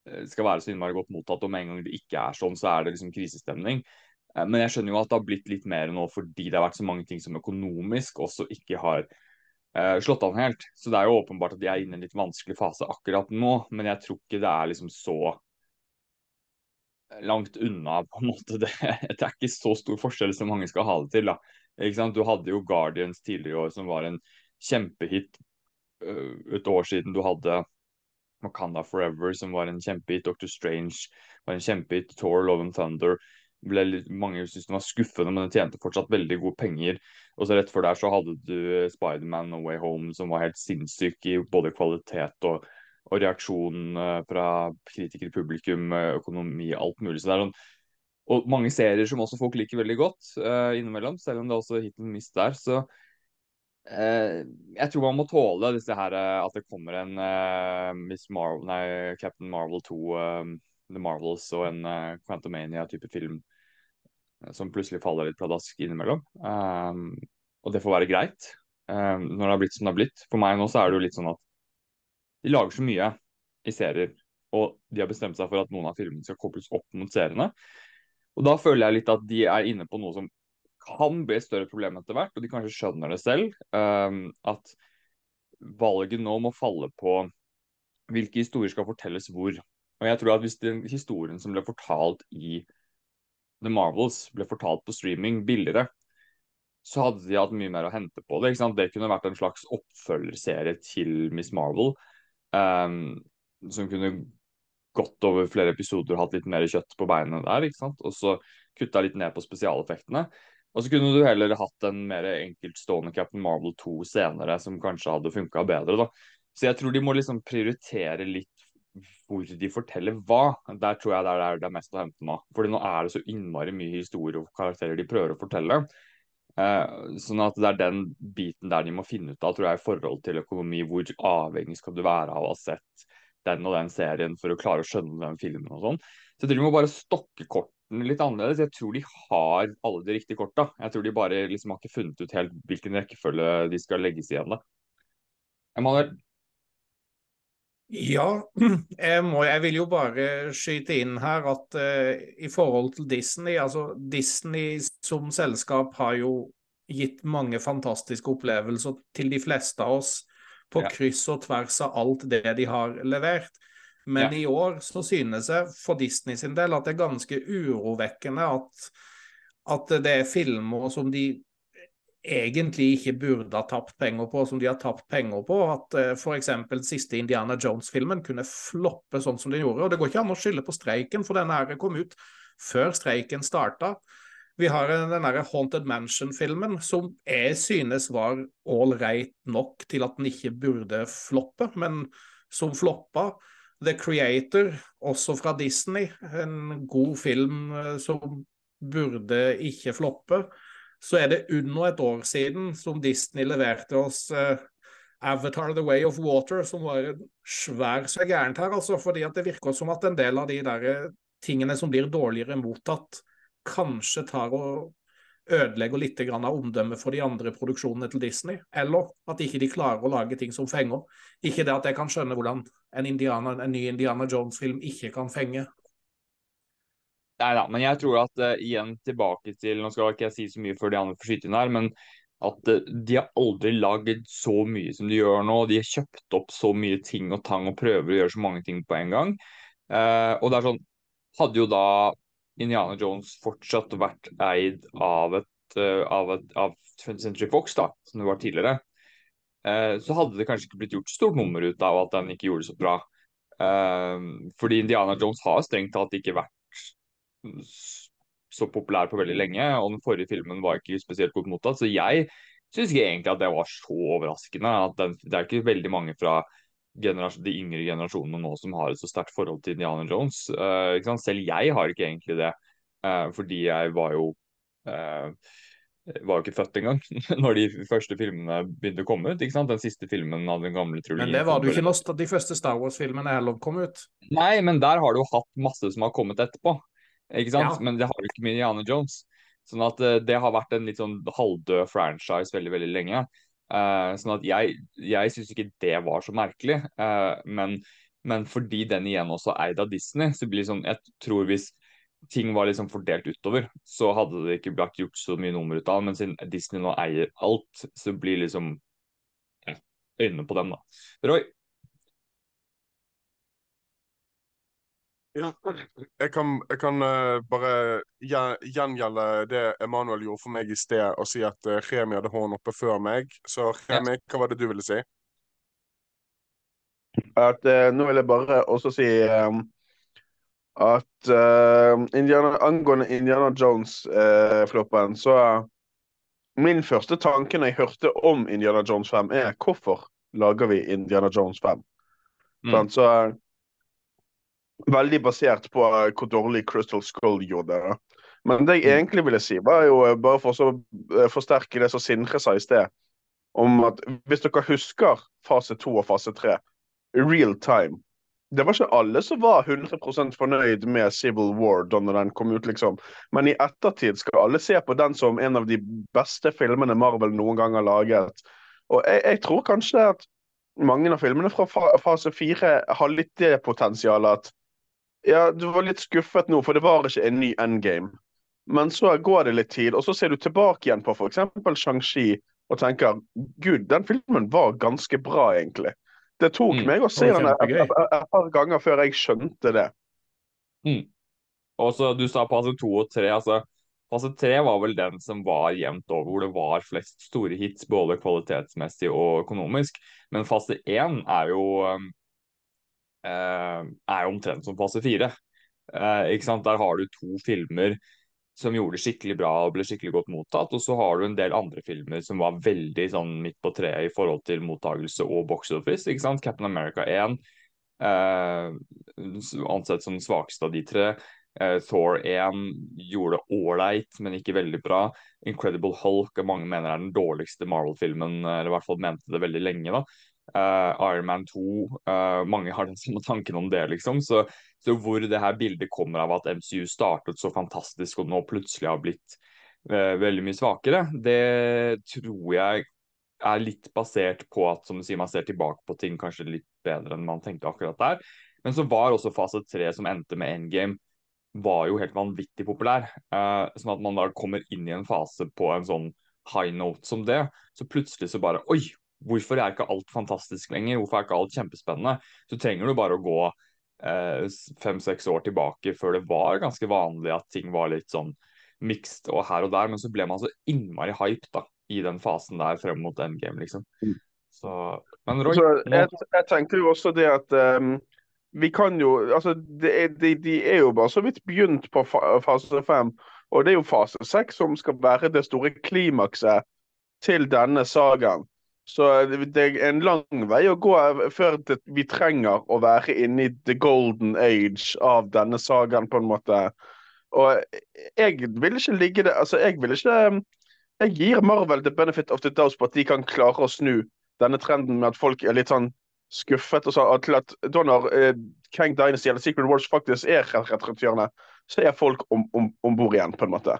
eh, skal være så innmari godt mottatt, og med en gang det ikke er sånn, så er det liksom krisestemning. Eh, men jeg skjønner jo at det har blitt litt mer nå fordi det har vært så mange ting som økonomisk også ikke har uh, slått an helt. Så det er jo åpenbart at de er inne i en litt vanskelig fase akkurat nå, men jeg tror ikke det er liksom så langt unna på en måte det, det er ikke så stor forskjell som mange skal ha det til. da. Du hadde jo Guardians tidligere i år som var en kjempehit uh, et år siden. Du hadde Makanda Forever som var en kjempehit. Doctor Strange var en kjempehit. Thor, Love and Thunder ble litt, mange syntes den var skuffende, men den tjente fortsatt veldig gode penger. Og så rett før der så hadde du Spiderman No Way Home, som var helt sinnssyk i både kvalitet og, og reaksjon uh, fra kritikere, publikum, økonomi, alt mulig. Så det er sånn og mange serier som også folk liker veldig godt uh, innimellom, selv om det er også hit and miss der. Så uh, jeg tror man må tåle disse her, uh, at det kommer en Miss Marvel, nei, Captain Marvel 2, The Marvels og en Quantumania-type film som plutselig faller litt pladask innimellom. Um, og det får være greit um, når det har blitt som det har blitt. For meg nå så er det jo litt sånn at de lager så mye i serier, og de har bestemt seg for at noen av filmene skal kobles opp mot seriene. Og da føler jeg litt at de er inne på noe som kan bli et større problem etter hvert, og de kanskje skjønner det selv. Um, at valget nå må falle på hvilke historier skal fortelles hvor. Og jeg tror at hvis den historien som ble fortalt i The Marvels ble fortalt på streaming billigere, så hadde de hatt mye mer å hente på det. Det kunne vært en slags oppfølgerserie til Miss Marvel. Um, som kunne gått over flere episoder og hatt litt mer kjøtt på beina der. ikke sant? Og så kutta litt ned på spesialeffektene. Og så kunne du heller hatt en mer enkeltstående Captain Marvel 2 senere, som kanskje hadde funka bedre. da. Så jeg tror de må liksom prioritere litt hvor de forteller hva, der tror jeg det er, det er mest å hente nå. Fordi nå er det så innmari mye historie og karakterer de prøver å fortelle. Eh, sånn at det er den biten der de må finne ut av, tror jeg, i forhold til økonomi. Hvor avhengig skal du være av å ha sett den og den serien for å klare å skjønne den filmen og sånn. Så jeg tror de må bare stokke kortene litt annerledes. Jeg tror de har alle de riktige korta. Jeg tror de bare liksom har ikke funnet ut helt hvilken rekkefølge de skal legges igjen da. Emanuel, ja, jeg, må, jeg, vil jo bare skyte inn her at uh, i forhold til Disney altså Disney som selskap har jo gitt mange fantastiske opplevelser til de fleste av oss på ja. kryss og tvers av alt det de har levert. Men ja. i år så synes jeg for Disney sin del at det er ganske urovekkende at, at det er filmer som de egentlig ikke burde ha tapt penger på, som de har tapt penger på. At uh, eh, f.eks. siste Indiana Jones-filmen kunne floppe sånn som den gjorde. Og det går ikke an å skylde på streiken, for denne her kom ut før streiken starta. Vi har den der Haunted Mansion-filmen som jeg synes var all right nok til at den ikke burde floppe, men som floppa. The Creator, også fra Disney, en god film eh, som burde ikke floppe så er det under et år siden som Disney leverte oss uh, Avatar The Way of Water, som var svær så gærent her, altså. Fordi at det virker som at en del av de der eh, tingene som blir dårligere mottatt, kanskje tar og ødelegger litt av omdømmet for de andre produksjonene til Disney. Eller at ikke de klarer å lage ting som fenger. Ikke det at jeg kan skjønne hvordan en, Indiana, en ny Indiana Jones-film ikke kan fenge. Nei da, men jeg tror at uh, igjen tilbake til Nå skal ikke jeg si så mye før de andre får skyte inn her, men at uh, de har aldri laget så mye som de gjør nå. De har kjøpt opp så mye ting og tang og prøver å gjøre så mange ting på en gang. Uh, og det er sånn Hadde jo da Indiana Jones fortsatt vært eid av et av, et, av 20th Century Fox, da, som det var tidligere, så hadde det kanskje ikke blitt gjort stort nummer ut av at den ikke gjorde det så bra. fordi Indiana Jones har strengt tatt ikke vært så populær på veldig lenge, og den forrige filmen var ikke spesielt godt mottatt. Så jeg syns ikke egentlig at det var så overraskende. at den, Det er ikke veldig mange fra de yngre generasjonene nå som har et så sterkt forhold til Indiana Jones. Uh, Selv jeg har ikke egentlig det, uh, fordi jeg var jo uh, var jo ikke født engang når de første filmene begynte å komme ut. Den siste filmen av den gamle trulien. Men det var du ikke når de første Star Wars-filmene heller kom ut. Nei, men der har du jo hatt masse som har kommet etterpå. Ikke sant? Ja. Men det har jo ikke med Indiana Jones. Sånn at det har vært en litt sånn halvdød franchise veldig, veldig lenge. Eh, sånn at jeg, jeg syns ikke det var så merkelig. Uh, men, men fordi den igjen også er eid av Disney, så blir det sånn Jeg tror hvis ting var liksom fordelt utover, så hadde det ikke blitt gjort så mye nummer ut av. Men siden Disney nå eier alt, så blir liksom øynene på dem, da. Roy? Ja. Jeg kan, jeg kan uh, bare gjen- gjengjelde det Emanuel gjorde for meg i sted, og si at uh, Remi hadde hånden oppe før meg. Så Remi, hva var det du ville si? At uh, Nå vil jeg bare også si um, at Indiana, angående Indiana Jones-floppen, så Min første tanke når jeg hørte om Indiana Jones 5, er hvorfor lager vi Indiana Jones 5? Mm. Så Veldig basert på eh, hvor dårlig Crystal Skull gjorde det. Men det jeg Mm. egentlig ville si, var jo eh, bare for å eh, forsterke det som Sindre sa i sted, om at hvis dere husker fase to og fase tre, real time Det var ikke alle som var 100% fornøyd med Civil War da den kom ut, liksom. Men i ettertid skal alle se på den som en av de beste filmene Marvel noen gang har laget. Og jeg, jeg tror kanskje at mange av filmene fra fase fire har litt det potensialet at ja, du var litt skuffet nå, for det var ikke en ny endgame. Men så går det litt tid, og så ser du tilbake igjen på f.eks. Shang-Chi og tenker gud, den filmen var ganske bra, egentlig. Det tok Mm, meg å se den et, par ganger før jeg skjønte det. Og så Du sa fase to og tre. altså Fase tre var vel den som var jevnt over, hvor det var flest store hits, både kvalitetsmessig og økonomisk. Men fase én er jo um, er jo omtrent som fase fire. Eh, ikke sant? Der har du to filmer som gjorde det skikkelig bra og ble skikkelig godt mottatt. Og så har du en del andre filmer som var veldig sånn midt på treet i forhold til mottagelse og box office. ikke sant? Captain America 1 eh, ansett som den svakeste av de tre. Eh, Thor 1 gjorde det ålreit, men ikke veldig bra. Incredible Hulk og mange mener er den dårligste Marvel-filmen, eller i hvert fall mente det veldig lenge. da. Eh, Iron Man 2, Uh, mange har den samme tanken om det, liksom. Så, så hvor det her bildet kommer av at MCU startet så fantastisk og nå plutselig har blitt uh, veldig mye svakere, det tror jeg er litt basert på at som du sier, man ser tilbake på ting kanskje litt bedre enn man tenkte akkurat der. Men så var også fase tre, som endte med endgame, var jo helt vanvittig populær. Uh, sånn at man da kommer inn i en fase på en sånn high note som det, så plutselig så bare Oi, hvorfor er ikke alt fantastisk lenger? Hvorfor er ikke alt kjempespennende? Så trenger du bare å gå eh, fem-seks år tilbake før det var ganske vanlig at ting var litt sånn mixed og her og der, men så ble man så innmari hyped da, i den fasen der frem mot endgame, liksom. Mm. Så, men Roy, Så jeg, jeg tenker jo også det at um, vi kan jo Altså, det er, de, de er jo bare så vidt begynt på fase fem. Og det er jo fase seks som skal være det store klimakset til denne sagaen. Så det det er en lang vei å gå før vi trenger å være inne i the golden age av denne sagaen, på en måte. Og jeg vil ikke ligge det Altså, jeg vil ikke Jeg gir Marvel the benefit of the doubt på at de kan klare å snu denne trenden med at folk er litt sånn skuffet. og så, til at Da når eh, Kang Dynasty eller Secret Wars faktisk er rett rundt hjørnet, så er folk om, om, om bord igjen, på en måte.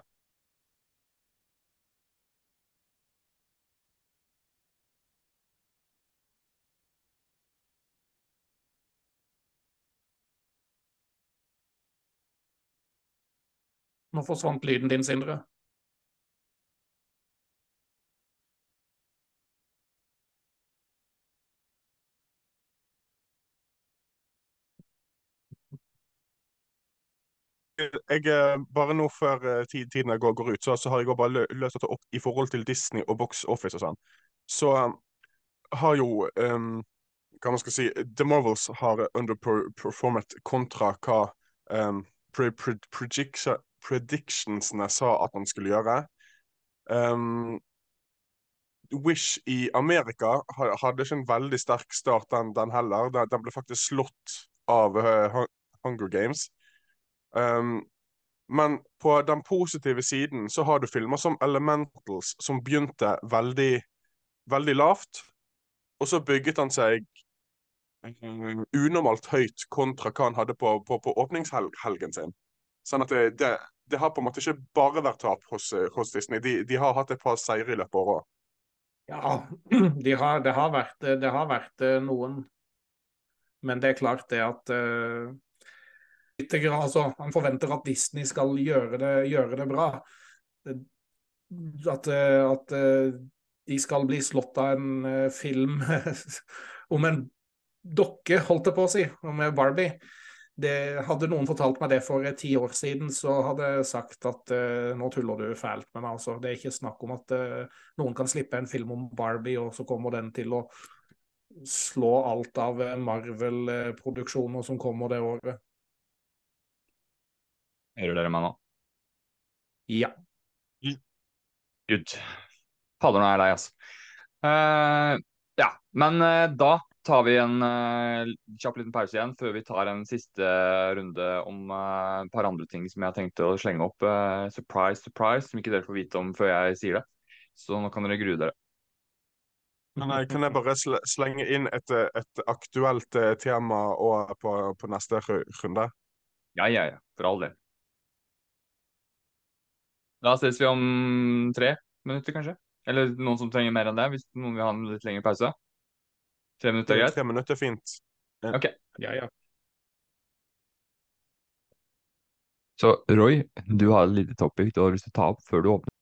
Nå forsvant lyden din, Sindre. Jeg, eh, bare nå før eh, ti- tiden går, går ut, så, så har jeg bare lø løst dette opp i forhold til Disney og Box Office og sånn. Så um, har jo um, Hva man skal si The Marvels har underperformet kontra hva um, pre pre prediction predictionsene sa at han skulle gjøre. Um, Wish i Amerika hadde ikke en veldig sterk start, den, den heller. Den, den ble faktisk slått av uh, Hunger Games. Um, Men på den positive siden så har du filmer som Elementals, som begynte veldig, veldig lavt. Og så bygget han seg mm, unormalt høyt kontra hva han hadde på, på, på åpningshelgen sin. Sånn at det, det, det, har på en måte ikke bare vært tap hos, hos Disney. De, de, har hatt et par seire i løpet av året. Ja, de har, det, har vært, det har vært eh, noen. Men det er klart det at uh, altså, Man forventer at Disney skal gjøre det, gjøre bra. At, uh, at de skal bli slått av en film om en dokke, holdt jeg på å si, om Barbie. Det, hadde noen fortalt meg det for ti år siden, så hadde jeg sagt at uh, nå tuller du fælt med meg. Altså. Det er ikke snakk om at uh, noen kan slippe en film om Barbie, og så kommer den til å slå alt av Marvel-produksjoner som kommer det året. Hører dere meg nå? Ja. Good. Fader, nå er jeg lei, altså. Uh, ja, men uh, da tar vi en uh, kjapp liten pause igjen før vi tar en siste runde om et par andre ting som jeg har tenkt å slenge opp. surprise, surprise, som ikke dere får vite om før jeg sier det. Så nå kan dere grue dere. Nei, kan jeg bare slenge inn et, et aktuelt tema på, på, neste runde? Ja, ja, ja. For all del. Da ses vi om tre minutter, kanskje. Eller noen som trenger mer enn det, hvis noen vil ha en litt lengre pause? Tre minutter er greit? Tre minutter er fint. Ja. OK. Ja, ja. Så Roy, du har et lite topic du har lyst til å ta opp før du åpner?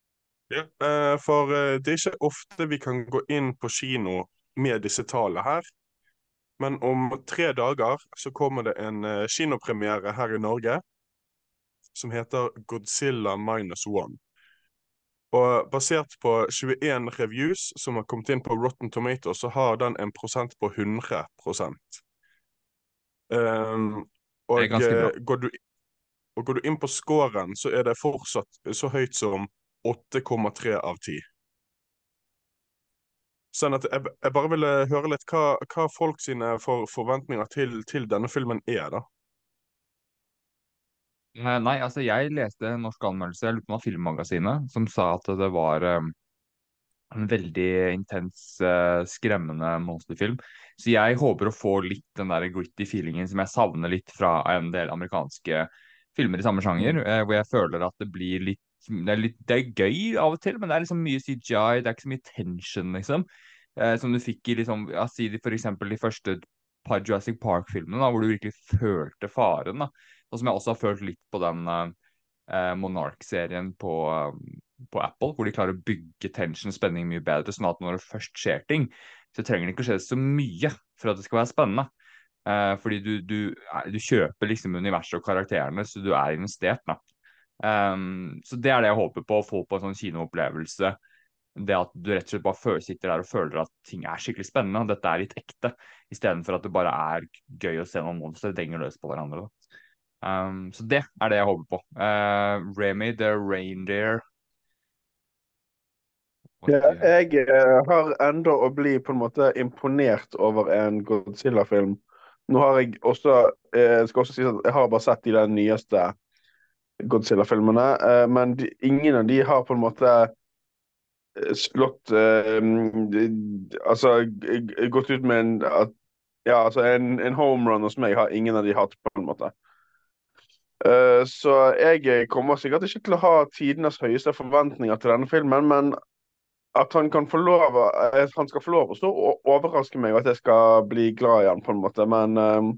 Ja, eh, for eh, det er ikke ofte vi kan gå inn på kino med disse tallene her. Men om tre dager så kommer det en eh, kinopremiere her i Norge som heter Godzilla minus one. Og basert på 21 reviews som har kommet inn på Rotten Tomatoes, så har den en prosent på 100 um, Det og, eh, går du, og går du inn på scoren, så er det fortsatt så høyt som 8,3 av 10. Sånn at jeg, jeg, bare ville høre litt hva, hva folk sine for, forventninger til, til denne filmen er, da. Eh, nei, altså jeg leste en norsk anmeldelse, jeg lurer på Filmmagasinet, som sa at det var um, en veldig intens, uh, skremmende monsterfilm. Så jeg håper å få litt den der gritty feelingen som jeg savner litt fra en del amerikanske filmer i samme sjanger, uh, hvor jeg føler at det blir litt det er, litt, det er gøy av og til, men det er liksom mye CGI, det er ikke så mye tension, liksom. Som du fikk i liksom, ja, si for eksempel de første par Jurassic Park-filmene, hvor du virkelig følte faren. da og som jeg også har følt litt på den uh, Monarch-serien på, uh, på, Apple, hvor de klarer å bygge tension, spenning mye bedre. Sånn at når det først skjer ting, så trenger det ikke å skje så mye for at det skal være spennende. Uh, fordi du, du, du, kjøper liksom universet og karakterene, så du er investert. da. Um, så det er det jeg håper på, å få på en sånn kinoopplevelse. Det at du rett og slett bare sitter der og føler at ting er skikkelig spennende. Dette er litt ekte. Istedenfor at det bare er gøy å se noen monstre denge løs på hverandre. Da. Um, så det er det jeg håper på. Uh, Remy the Reindeer. Ja, jeg uh, har enda å bli på en måte imponert over en Godzilla-film. Nå har jeg også, jeg skal også si at jeg har bare sett de der nyeste Godzilla-filmene, men de, ingen av de har på en måte slått Altså gått ut med en at, Ja, altså en, en homerun hos meg har ingen av de hatt, på en måte. Eh, så jeg kommer sikkert ikke til å ha tidenes høyeste forventninger til denne filmen, men at han kan få lov at han skal få lov å stå og overraske meg, og at jeg skal bli glad i han på en måte. Men uh,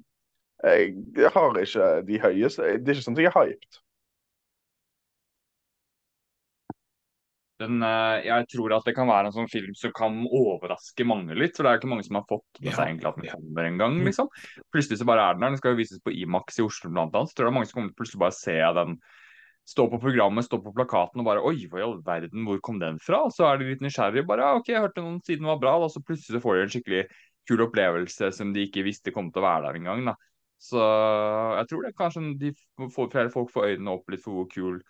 jeg har ikke de høyeste Det er ikke sånn at jeg er hyped. Den, eh, jeg tror at det kan være en sånn film som kan overraske mange litt. For det er ikke mange som har fått med seg egentlig at den kommer en gang. Mm. liksom. Plutselig så bare er den der. Den skal jo vises på Imax i Oslo blant annet. Så tror jeg det er mange som kommer til plutselig bare se den stå på programmet, stå på plakaten og bare Oi, hva i all verden, hvor kom den fra? Så er de litt nysgjerrige. Bare OK, jeg hørte noen siden var bra. Og så plutselig så får de en skikkelig kul opplevelse som de ikke visste kom til å være der engang. da. Så jeg tror det kanskje de får, folk får øynene opp litt for hvor kul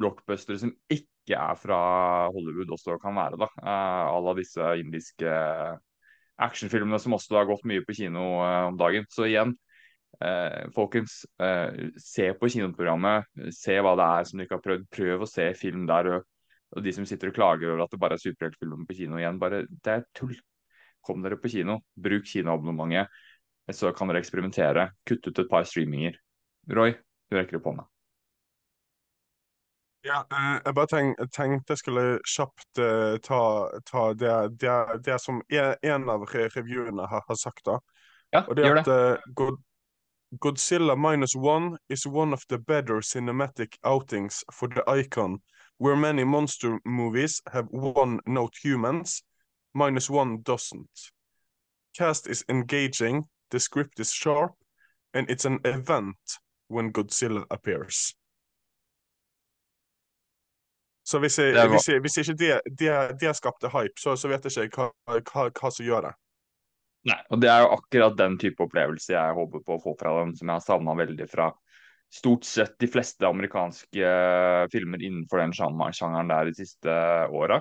blockbuster som ikke er fra Hollywood også kan være. da. Uh, alle disse indiske actionfilmene som også har gått mye på kino uh, om dagen. Så igjen, eh, folkens, eh, se på kinoprogrammet. Se hva det er som du ikke har prøvd. Prøv å se film der. Og, og de som sitter og klager over at det bare er superheltfilmer på kino igjen, bare Det er tull. Kom dere på kino. Bruk kinoabonnementet. Så kan dere eksperimentere. Kutt ut et par streaminger. Roy, du rekker opp hånda. Ja, eh, jeg bare tenk, tenkte jeg skulle kjapt uh, ta, ta det, det, det som en, av revyene har, har sagt, da. Ja, Og det gjør at uh, God, Godzilla minus one is one of the better cinematic outings for the icon, where many monster movies have one note humans, minus one doesn't. Cast is engaging, the script is sharp, and it's an event when Godzilla appears. Så hvis, jeg, var- hvis, jeg, hvis ikke det, det, det skapte hype, så, så vet jeg ikke hva, hva, hva som gjør det. Nei, og det er jo akkurat den type opplevelse jeg håper på å få fra dem, som jeg har savna veldig fra stort sett de fleste amerikanske eh, filmer innenfor den sjan- sjangeren der de siste åra.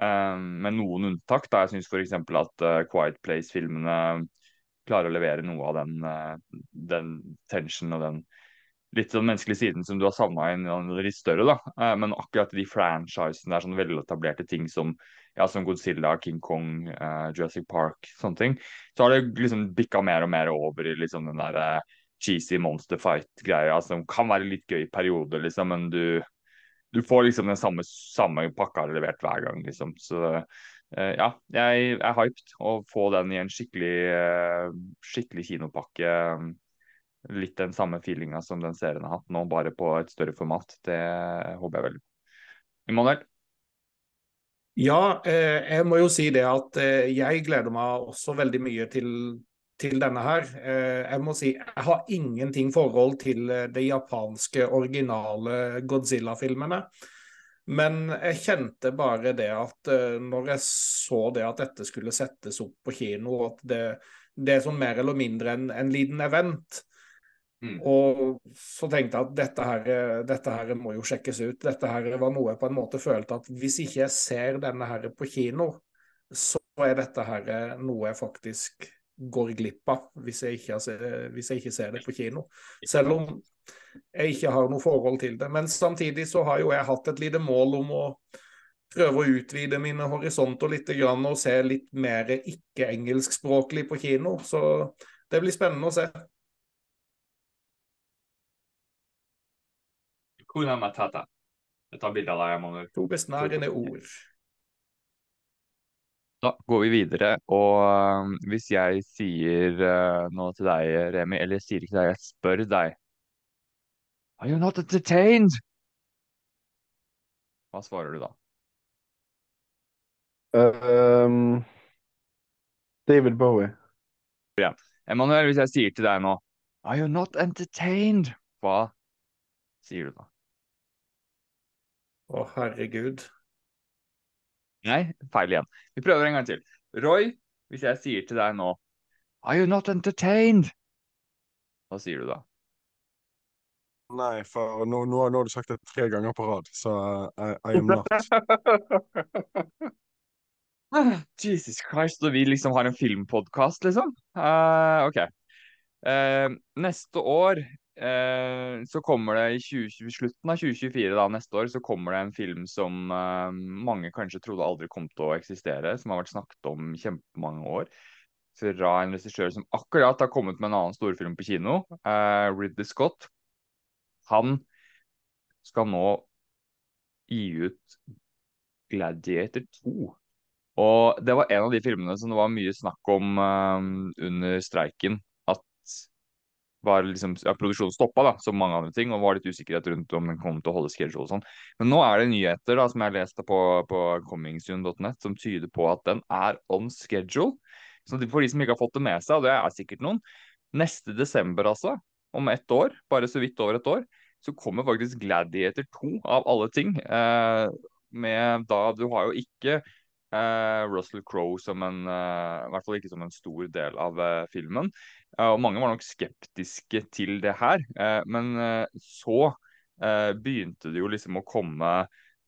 Um, med noen unntak. da Jeg syns f.eks. at uh, Quiet Place-filmene klarer å levere noe av den, uh, den tensionen og den litt sånn menneskelig siden som du har savna i en litt større. da, uh, Men akkurat de franchisene der, sånne veletablerte ting som ja, som Godzilla, King Kong, uh, Jurassic Park, sånne ting, så har det liksom bikka mer og mer over i liksom den der uh, cheesy monster fight-greia som kan være litt gøy i perioder, liksom, men du, du får liksom den samme, samme pakka levert hver gang, liksom. Så uh, ja, jeg er hyped å få den i en skikkelig, skikkelig kinopakke. Litt den samme feelinga som den serien har hatt nå, bare på et større format. Det håper jeg på. Immanuel? Ja, eh, jeg må jo si det at eh, jeg gleder meg også veldig mye til, til denne her. Eh, jeg må si jeg har ingenting forhold til eh, de japanske originale Godzilla-filmene. Men jeg kjente bare det at eh, når jeg så det at dette skulle settes opp på kino, at det, det er sånn mer eller mindre en, en liten event. Mm. Og så tenkte jeg at dette her, dette her må jo sjekkes ut. Dette her var noe jeg på en måte følte at hvis ikke jeg ser denne her på kino, så er dette her noe jeg faktisk går glipp av hvis jeg ikke, hvis jeg ikke ser det på kino. Selv om jeg ikke har noe forhold til det. Men samtidig så har jo jeg hatt et lite mål om å prøve å utvide mine horisonter litt og se litt mer ikke-engelskspråklig på kino. Så det blir spennende å se. Kuna Matata. Jeg tar bilde av deg, Emanuel. To besnærende ord. Da går vi videre, og øh, hvis jeg sier øh, noe til deg, Remi, eller jeg sier ikke deg, jeg spør deg Are you not entertained? Hva svarer du da? Um, David Bowie. Emanuel, hvis jeg sier til deg nå Are you not entertained? Hva sier du da? Å, herregud. Nei, feil igjen. Vi prøver en gang til. Roy, hvis jeg sier til deg nå Are you not entertained? Hva sier du da? Nei, for nå, nå, nå har du sagt det tre ganger på rad, så uh, I, I am not. Jesus Christ, og vi liksom har en filmpodkast, liksom? Uh, OK. Uh, neste år eh, så kommer det i 20, slutten av 2024, da, neste år, så kommer det en film som eh, mange kanskje trodde aldri kom til å eksistere, som har vært snakket om kjempemange år. Fra en regissør som akkurat har kommet med en annen storfilm på kino, eh, Ridley Scott. Han skal nå gi ut Gladiator 2. Og det var en av de filmene som det var mye snakk om um, under streiken. Var liksom, ja, produksjonen stoppa, da, som mange andre ting, og var litt usikkerhet rundt om den kom til å holde schedule og sånn. Men nå er det nyheter da, som jeg leste på, på comingsoon.net som tyder på at den er on schedule. Så for de som ikke har fått det med seg, og det er sikkert noen, neste desember altså, om ett år, bare så vidt over et år, så kommer faktisk Gladiator 2 av alle ting. Eh, med da Du har jo ikke eh, Russell Crowe som en eh, I hvert fall ikke som en stor del av eh, filmen. Eh, og mange var nok skeptiske til det her. Eh, men eh, så begynte det jo liksom å komme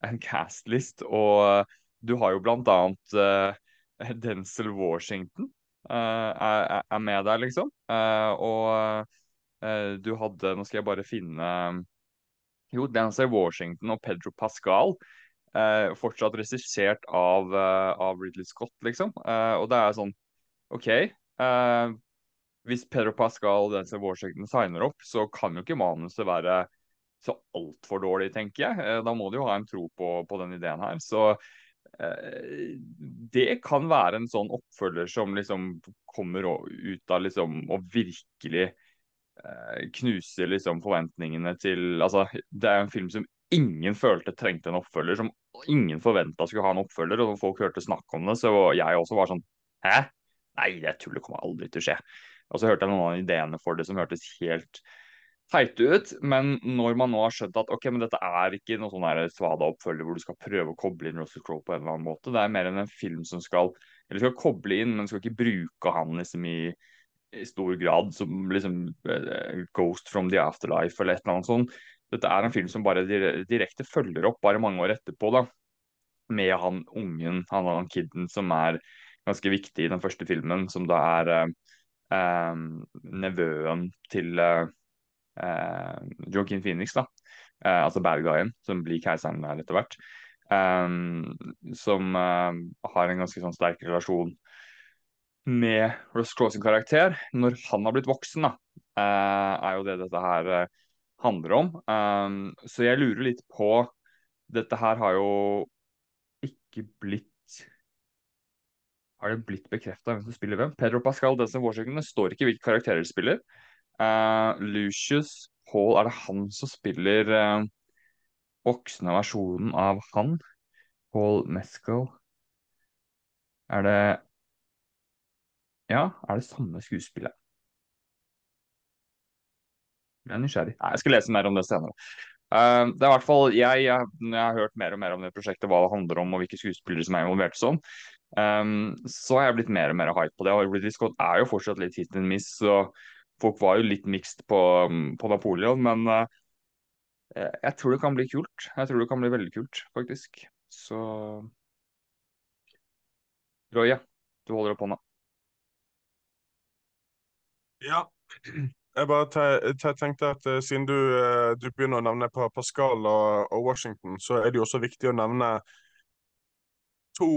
en castlist, og du har jo blant annet Denzel Washington er, med der, liksom. og du hadde Nå skal jeg bare finne Jo, Denzel Washington og Pedro Pascal. Fortsatt regissert av, av Ridley Scott, liksom. Og det er sånn OK. eh, hvis Pedro Pascal og Denzel Washington signer opp, så kan jo ikke manuset være så altfor dårlig, tenker jeg. Eh, Da må de jo ha en tro på, på den ideen her. Så eh, det kan være en sånn oppfølger som liksom kommer ut av liksom å virkelig eh, knuse liksom forventningene til Altså, det er en film som ingen følte trengte en oppfølger, som ingen forventa skulle ha en oppfølger, og folk hørte snakk om det, så jeg også var sånn Hæ? Nei, det tullet kommer aldri til å skje. Og så hørte jeg noen av ideene for det som hørtes helt teite ut, men når man nå har skjønt at ok, men dette er ikke noe sånn svada-oppfølger hvor du skal prøve å koble inn Russell Crowe på en eller annen måte, det er mer enn en film som skal eller skal koble inn, men skal ikke bruke han liksom i, i stor grad som liksom eh, Ghost from the Afterlife eller et eller annet sånt. Dette er en film som bare direkte følger opp bare mange år etterpå, da. Med han ungen, han, han kiden, som er ganske viktig i den første filmen, som da er eh, nevøen til eh, eh, Joaquin Phoenix, da. Eh, altså bad guyen, som blir keiseren der etter hvert. Eh, som eh, har en ganske sånn sterk relasjon med Ross Crowe sin karakter. Når han har blitt voksen, da, eh, er jo det dette her eh, handler om. Eh, så jeg lurer litt på Dette her har jo ikke blitt har det blitt bekrefta hvem som spiller hvem? Pedro Pascal, Denzel Washington, det står ikke hvilke karakterer de spiller. Uh, Lucius Paul, er det han som spiller uh, voksne versjonen av han? Paul Mesco. Er det Ja, er det samme skuespiller? Jeg er nysgjerrig. Nei, jeg skal lese mer om det senere. Uh, det er hvert fall jeg, jeg, jeg har hørt mer og mer om det prosjektet, hva det handler om og hvilke skuespillere som er involvert sånn, Um, så har jeg blitt mer og mer hype på det. Og Ridley Scott er jo fortsatt litt hit and miss, så folk var jo litt mixed på, på Napoleon. Men uh, jeg tror det kan bli kult. Jeg tror det kan bli veldig kult, faktisk. Så Roy, du holder opp hånda. Ja. Jeg bare te- te- tenkte at uh, siden du, uh, du begynner å nevne Pa- Pascal og, og Washington, så er det jo også viktig å nevne to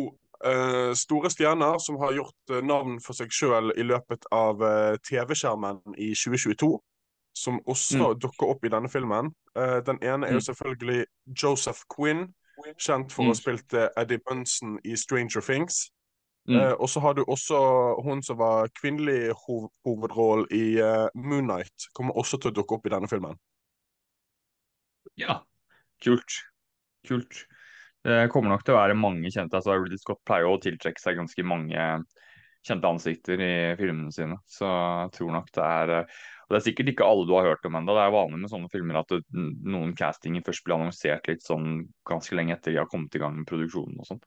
store stjerner som har gjort eh, navn for seg sjøl i løpet av eh, TV-skjermen i 2022. Som også dukker opp i denne filmen. Eh, den ene er jo Mm. selvfølgelig Joseph Quinn, kjent for å Mm. ha spilt eh, Eddie Bunsen i Stranger Things. Mm. Eh, og så har du også hun som var kvinnelig hov hovedrolle i uh, Moonnight. Kommer også til å dukke opp i denne filmen. Ja, kult. Kult. Det kommer nok til å være mange kjente. altså Ridley Scott pleier å tiltrekke seg ganske mange kjente ansikter i filmene sine. Så jeg tror nok det er eh, Og det er sikkert ikke alle du har hørt om ennå. Det er vanlig med sånne filmer at noen castinger først blir annonsert litt sånn ganske lenge etter de har kommet i gang med produksjonen og sånn.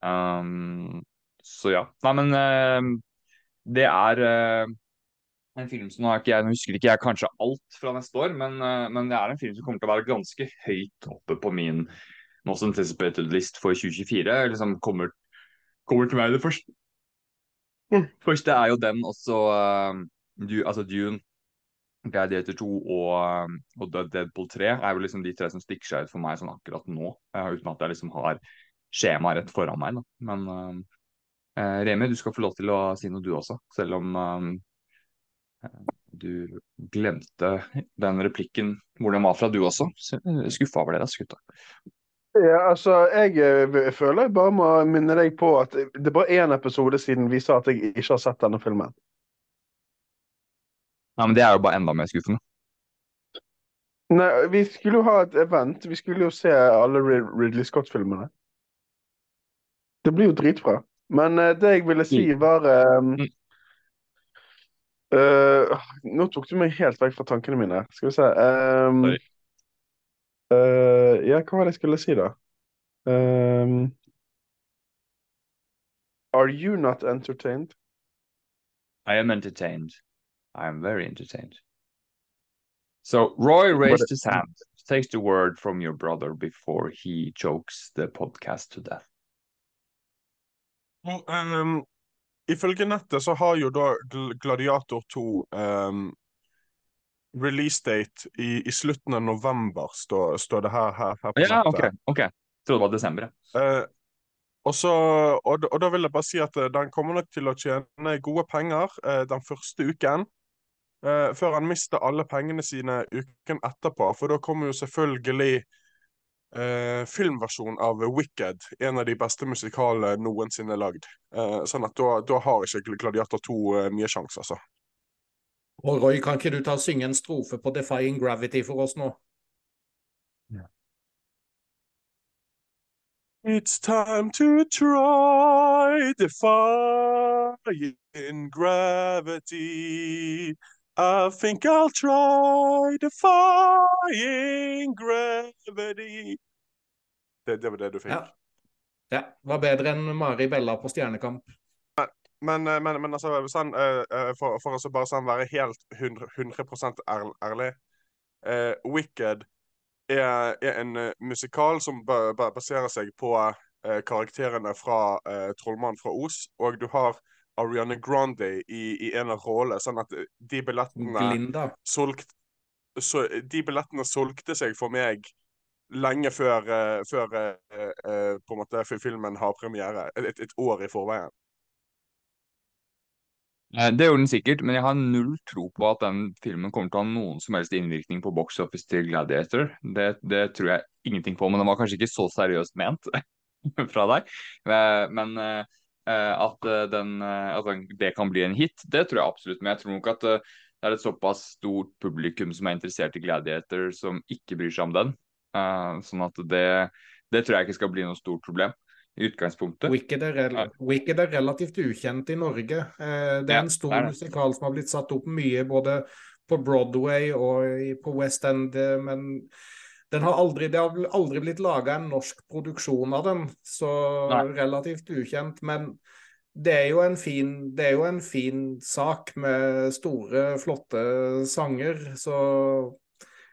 Um, så ja. Nei, men uh, det er uh, en film som nå, ikke jeg, nå husker ikke jeg kanskje alt fra neste år, men, uh, men det er en film som kommer til å være ganske høyt oppe på min most anticipated list for 2024. Liksom kommer, kommer til meg det første. Første er jo den også eh, du, altså Dune, Gladiator 2 og, eh, og Deadpool 3 er vel liksom de tre som stikker seg ut for meg sånn akkurat nå, eh, uten at jeg liksom har skjemaet rett foran meg. Da. Men eh, Remi, du skal få lov til å si noe du også, selv om eh, du glemte den replikken hvor den var fra, du også. Skuffa over dere, gutta. Ja, altså, jeg eh, føler jeg bare må minne deg på at det er bare én episode siden vi sa at jeg ikke har sett denne filmen. Nei, men Det er jo bare enda mer skuffende. Nei, vi skulle jo ha et event. Vi skulle jo se alle Ridley Scott-filmene. Det blir jo dritbra. Men uh, det jeg ville si, var um, eh, Nå tok du meg helt vekk fra tankene mine. Skal vi se um, Sorry. Eh, Ja, hva var det jeg skulle si, da? Um, are you not entertained? I am entertained. I am very entertained. So Roy raised his hand, takes the word from your brother before he chokes the podcast to death. Ehm, ifølge nettet så har jo da Gladiator 2 ehm, release date i, i slutten av november, står, står det her, her, her Ja, ok. ok. Trodde det var desember. Eh, og, så, og, og da vil jeg bare si at eh, den kommer nok til å tjene gode penger uh, den første uken. Uh, før han mister alle pengene sine uken etterpå. For da kommer jo selvfølgelig uh, filmversjon av Wicked, en av de beste musikalene noensinne lagd. Uh, sånn at da, da har ikke Gladiator 2 eh, mye sjanse, altså. Og Roy, kan ikke du ta og synge en strofe på Defying Gravity for oss nå? It's time to try defying gravity. I think I'll try defying gravity. Det, det var det du fikk. Ja. Ja, var bedre enn Mari Bella på Stjernekamp. Men, eh, men, men altså, sånn, for, for å så bare sånn være helt 100, 100 ærlig Wicked er, er en musikal som ba, ba, baserer seg på karakterene fra uh, Trollmannen fra Os, og du har Ariana Grande i, i en av rollene, sånn at de billettene Glinda. solgt, så de billettene solgte seg for meg lenge før, uh, før uh, uh, på en måte filmen har premiere. Et, et år i forveien. Eh, Det gjorde den sikkert, men jeg har null tro på at den filmen kommer til å ha noen som helst innvirkning på box office til Gladiator. Det, det tror jeg ingenting på, men den var kanskje ikke så seriøst ment fra deg. Eh, Men eh, at, den, at det kan bli en hit, det tror jeg absolutt. Men jeg tror nok at det er et såpass stort publikum som er interessert i Gladiator, som ikke bryr seg om den. Sånn at det, det tror jeg ikke skal bli noe stort problem i utgangspunktet. Wicked er, rel Ja. Wicked er relativt ukjent i Norge. Eh, det Ja, er en stor musikal som har blitt satt opp mye både på Broadway og på West End, eh, men den har aldri, det har aldri blitt laga en norsk produksjon av den, så Nei. relativt ukjent. Men det er jo en fin, det er jo en fin sak med store, flotte sanger, så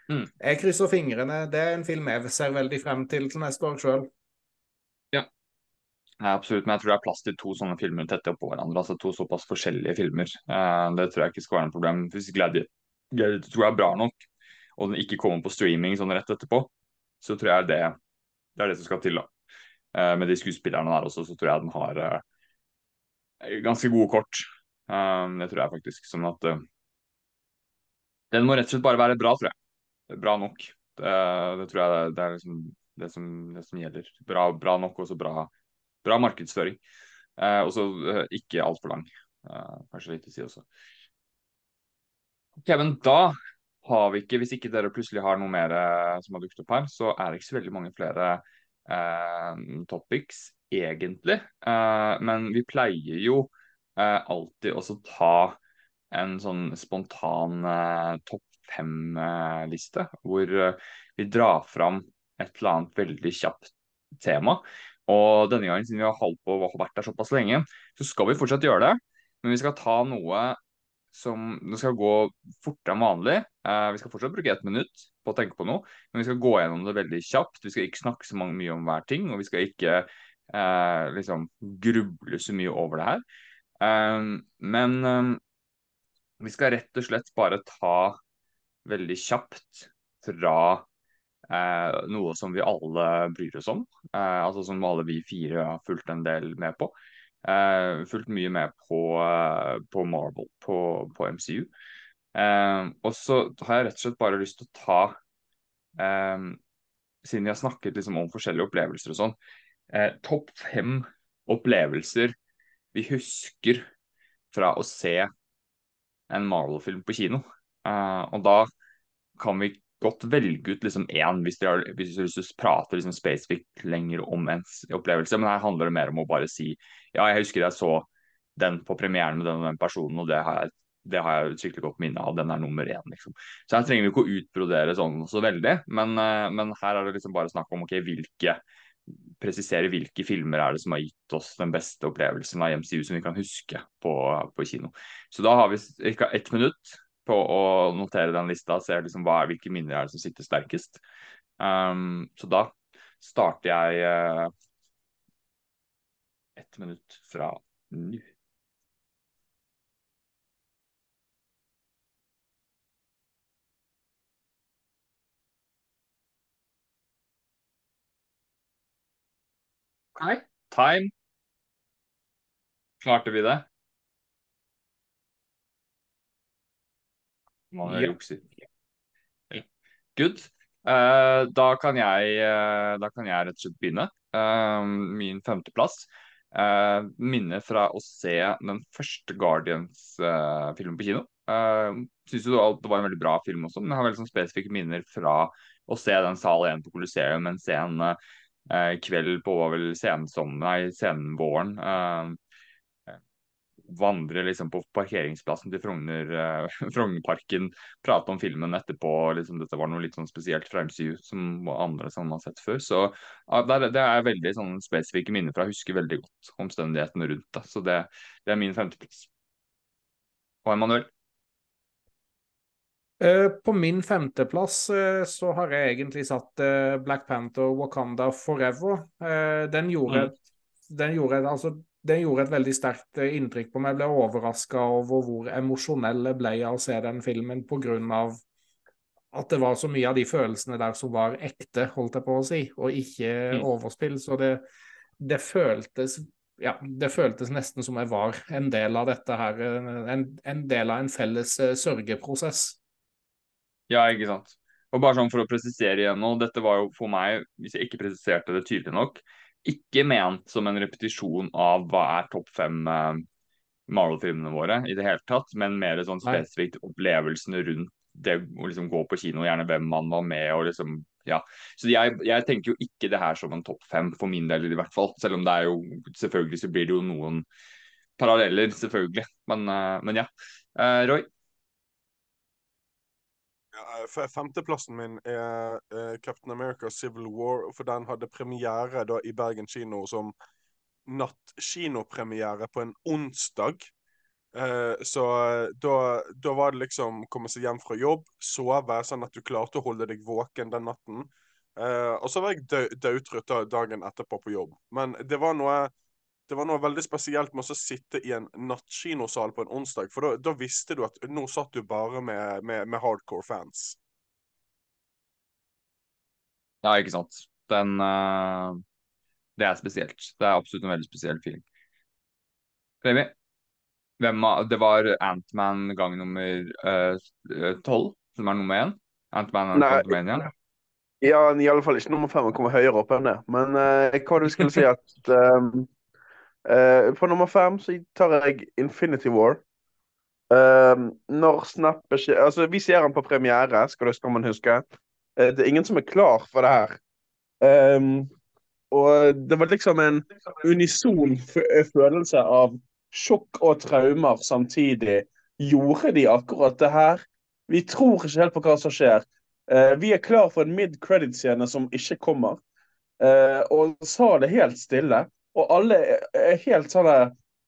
Mm. jeg krysser fingrene. Det er en film jeg ser veldig frem til til neste år sjøl. Ja, absolutt, men jeg tror det er plass til to sånne filmer tette oppå hverandre. altså To såpass forskjellige filmer. Eh, det tror jeg ikke skal være noe problem. Hvis Gladiator tror jeg er bra nok, og den ikke kommer på streaming sånn rett etterpå, så tror jeg det, det er det som skal til. da. Eh, med de skuespillerne der også, så tror jeg den har eh, ganske gode kort. Det tror jeg faktisk. Sånn at Den må rett og slett bare være bra, tror jeg. Bra nok. Det, det tror jeg det er liksom det som, det som gjelder. Bra, bra nok og så bra bra markedsføring. Eh, og så eh, ikke altfor lang. Eh, kanskje litt å si også. Ok, men da har vi ikke, hvis ikke dere plutselig har noe mer eh, som har dukket opp her, så er det ikke så veldig mange flere eh, topics, egentlig. Eh, men vi pleier jo alltid også ta en sånn spontan topp fem-liste, hvor vi drar fram et eller annet veldig kjapt tema. Og denne gangen, siden vi har holdt på og vært der såpass lenge, så skal vi fortsatt gjøre det. Men vi skal ta noe som Det skal gå fortere enn vanlig. Eh, vi skal fortsatt bruke ett minutt på å tenke på noe, men vi skal gå gjennom det veldig kjapt. Vi skal ikke snakke så mye om hver ting, og vi skal ikke eh, liksom gruble så mye over det her. Eh, men eh, vi skal rett og slett bare ta veldig kjapt fra eh, noe som vi alle bryr oss om. Eh, altså som alle vi fire har fulgt en del med på. Eh, fulgt mye med på, eh, på Marvel, på, på MCU. Eh, og så har jeg rett og slett bare lyst til å ta eh, Siden vi har snakket liksom om forskjellige opplevelser og sånn, topp fem opplevelser vi husker fra å se en Marvel-film på kino. Og da kan vi godt velge ut liksom én hvis dere har lyst til liksom spesifikt lenger om en opplevelse. Men her handler det mer om å bare si ja, jeg husker jeg så den på premieren med den og den personen, og det har jeg, det har jeg skikkelig godt minne av. Den er nummer én, liksom. Så her trenger vi ikke å utbrodere sånn så veldig, men, eh, men her er det liksom bare snakk om ok, hvilke presisere hvilke filmer er det som har gitt oss den beste opplevelsen av MCU som vi kan huske på, på kino. Så da har vi ca. ett minutt på å notere den lista og se liksom hva, hvilke minner er det som sitter sterkest. Um, så da starter jeg uh, ett minutt fra nå. Time. Klarte vi det? Man Ja. jukser. Ja. Good. Uh, da, kan jeg, uh, da kan jeg rett og slett begynne. Uh, min femteplass. Uh, minne fra å se den første Guardians-filmen på kino. Uh, Syns jo det var en veldig bra film også, men jeg har veldig sånn spesifikke minner fra å se den sal 1 på Colosseum en sen kveld på hva vel sensom, nei, senvåren. Vandre liksom på parkeringsplassen til Frogner, eh, Frognerparken, prate om filmen etterpå. liksom Dette var noe litt sånn spesielt fra MCU som andre som har sett før. Så ja, det, er, det er veldig sånn spesifikke minner fra. Jeg husker veldig godt omstendighetene rundt det. Så det, det er min femteplass. Og Emanuel? Eh, På min femteplass eh, så har jeg egentlig satt eh, Black Panther Wakanda Forever. Den gjorde, Mm. den, gjorde altså, den gjorde et veldig sterkt eh, inntrykk på meg. Jeg ble overraska over hvor emosjonell jeg ble av å se den filmen pga. at det var så mye av de følelsene der som var ekte, holdt jeg på å si, og ikke Mm. overspill. Så det, det føltes ja, det føltes nesten som jeg var en del av dette her. eh, En, en del av en felles eh, sørgeprosess. Ja, ikke sant. Og bare sånn for å presisere igjen nå, dette var jo for meg, hvis jeg ikke presiserte det tydelig nok, ikke ment som en repetisjon av hva er topp fem eh, Marvel-filmene våre i det hele tatt, men mer sånn spesifikt opplevelsene rundt det å liksom gå på kino, gjerne hvem man var med og liksom ja. Så jeg, jeg tenker jo ikke det her som en topp fem, for min del i hvert fall. Selv om det er jo Selvfølgelig så blir det jo noen paralleller, selvfølgelig. Men, eh, men ja. Eh, Roy? Ja, Femteplassen min er eh, Captain America Civil War, for den hadde premiere da i Bergen kino som nattkinopremiere på en onsdag. Eh, så eh, da, da var det liksom komme seg hjem fra jobb, sove, sånn at du klarte å holde deg våken den natten. Eh, og så var jeg dødtrøtt dagen etterpå på jobb. Men det var noe det var noe veldig spesielt med å sitte i en nattkinosal på en onsdag, for da, da visste du at nå satt du bare med, med, med hardcore fans. Ja, ikke sant. Den uh, Det er spesielt. Det er absolutt en veldig spesiell film. Remi? Hvem av Det var Antman gang nummer eh, tolv, som er nummer én? Antman og Nei. Quantumania? Ja, i alle fall ikke nummer fem. Han kommer høyere opp enn det. Men uh, hva du skulle si at ehm, eh, På nummer fem så tar jeg Infinity War. Uh, når snappet skjer Altså, vi ser den på premiere, skal, det, skal man huske. Uh, det er ingen som er klar for det her. Um, og det var liksom en unison følelse av sjokk og traumer samtidig. Gjorde de akkurat det her? Vi tror ikke helt på hva som skjer. Uh, vi er klar for en mid-credit-scene som ikke kommer. Uh, og sa det helt stille. Og alle er- helt sånn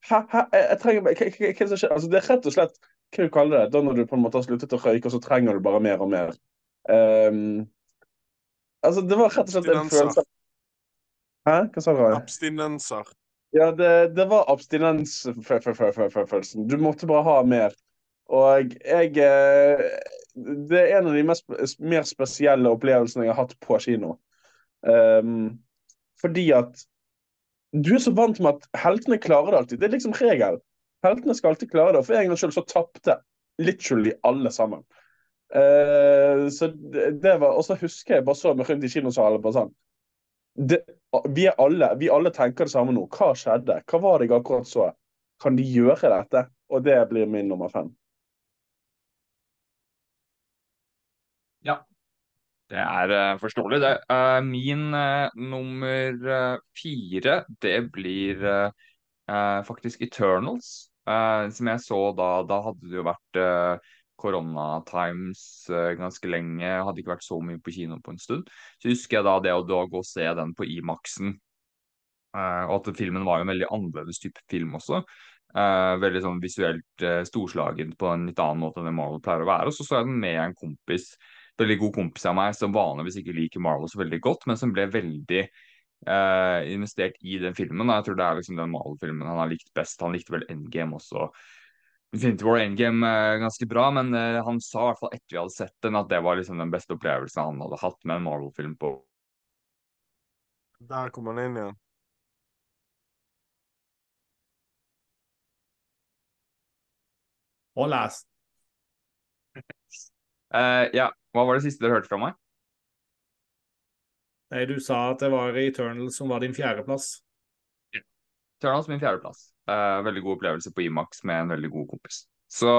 Hæ? Hæ? Jeg, trenger hva, som skjer? Altså, det er rett og slett hva du kaller det, da når du på en måte har sluttet å røyke, og så trenger du bare mer og mer. Um, altså, det var rett og slett en følelse Hæ? Hva sa du? Abstinenser. Ja, det, det var abstinensfølelsen. Du måtte bare ha mer. Og jeg eh, Det er en av de mest, mer spesielle opplevelsene jeg har hatt på kino. Um, fordi at du er så vant med at heltene klarer det alltid. Det er liksom regel. Heltene skal alltid klare det. Og for en gangs skyld så tapte literally alle sammen. Uh, så det, det var, Og så husker jeg bare så meg rundt i kinosalen bare sånn det, vi, alle, vi alle tenker det samme nå. Hva skjedde? Hva var det jeg akkurat så? Kan de gjøre dette? Og det blir min nummer fem. Det er eh, forståelig, det. Eh, min eh, nummer fire, det blir faktisk Eternals. Som jeg så da, da hadde det jo vært korona-times ganske lenge. Hadde ikke vært så mye på kino på en stund. Så husker jeg da det å gå og se den på Imax-en. og at filmen var jo en veldig annerledes type film også. Veldig sånn visuelt storslagen på en litt annen måte enn det Marvel pleier å være. Og så så jeg den med en kompis veldig god kompis av meg som vanligvis ikke liker Marvel så veldig godt, men som ble veldig uh, investert i den filmen. Og jeg tror det er liksom den Marvel-filmen han har likt best. Han likte vel Endgame også. Infinity War Endgame uh, ganske bra, men uh, han sa i hvert fall etter vi hadde sett den, at det var liksom den beste opplevelsen han hadde hatt med en Marvel-film på. Der kom han inn igjen. Ja. Hola, Eh, ja, hva var det siste dere hørte fra meg? Nei, du sa at det var Eternal som var din fjerdeplass. Eternals min fjerdeplass. Uh, veldig god opplevelse på Imax med en veldig god kompis. Så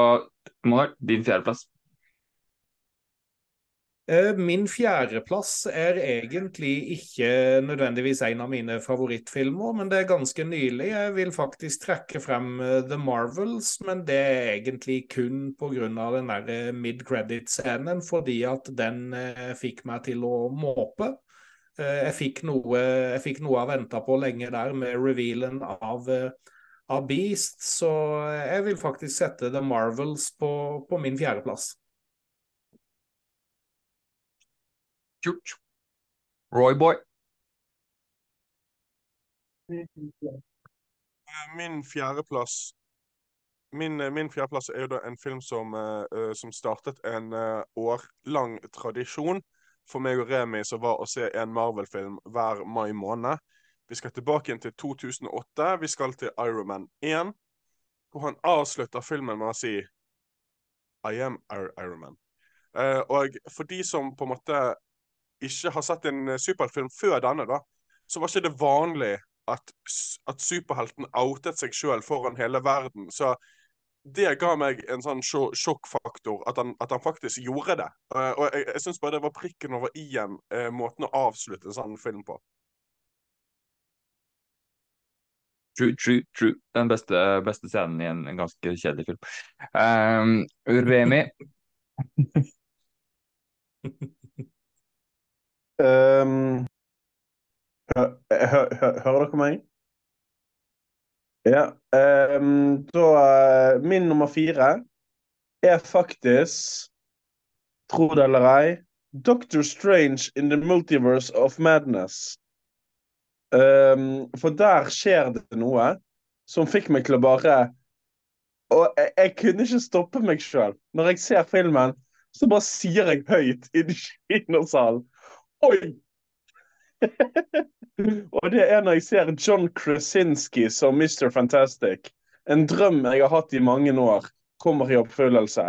Mar, din fjerdeplass. Eh, Min fjerdeplass er egentlig ikke nødvendigvis en av mine favorittfilmer, men det er ganske nylig. Jeg vil faktisk trekke frem eh, The Marvels, men det er egentlig kun pga. den der eh, mid-credit-scenen, fordi at den fikk meg til å måpe. Jeg fikk noe jeg fikk noe venta på lenge der, med revealen av, av Beast, så jeg vil faktisk sette The Marvels på, på min fjerdeplass. Kult. Roy Boy. Eh, Min fjerdeplass Min, eh, min fjerdeplass er jo da en film som, eh, som startet en uh, årlang tradisjon for meg og Remi, som var å se en Marvel-film hver mai måned. Vi skal tilbake igjen til 2008. Vi skal til Iron Man 1, hvor han avslutter filmen med å si I am Ir- Iron Man. Eh, og for de som på en måte ikke har sett en eh, superheltfilm før denne, da, så var ikke det vanlig at, at superhelten outet seg sjøl foran hele verden. Så det ga meg en sånn sjokkfaktor, at han, at han faktisk gjorde det. Eh, og jeg, jeg syns bare det var prikken over i-en, eh, måten å avslutte en sånn film på. True, true, true. Den beste, beste scenen i en, en ganske kjedelig film. Um, Remi. Um, hø, hø, hø, hører dere meg? Ja. Um, da eh, Min nummer fire er faktisk, tro det eller ei, Doctor Strange in the Multiverse of Madness. Um, for der skjer det noe som fikk meg til å bare Og jeg, jeg kunne ikke stoppe meg sjøl. Når jeg ser filmen, så bare sier jeg høyt i kinosalen Oi! Og det er når jeg ser John Krasinski som Mr. Fantastic. En drøm jeg har hatt i mange år, kommer i oppfyllelse.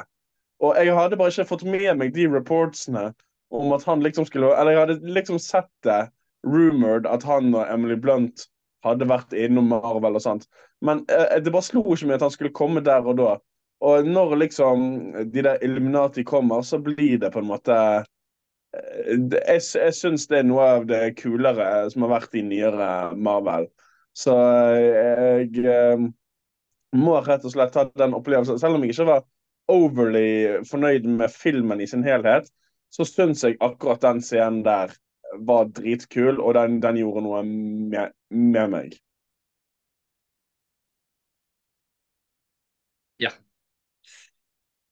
Og jeg hadde bare ikke fått med meg de reportsene om at han liksom skulle Eller jeg hadde liksom sett det rumored at han og Emily Blunt hadde vært innom Marvel og sånt. Men eh, det bare slo ikke meg at han skulle komme der og da. Og når liksom de der Illuminati kommer, så blir det på en måte jeg, jeg syns det er noe av det kulere som har vært i nyere Marvel. Så eh, jeg eh, må rett og slett ha den opplevelsen. Selv om jeg ikke var overly fornøyd med filmen i sin helhet, så syns jeg akkurat den scenen der var dritkul, og den, den gjorde noe med, med meg.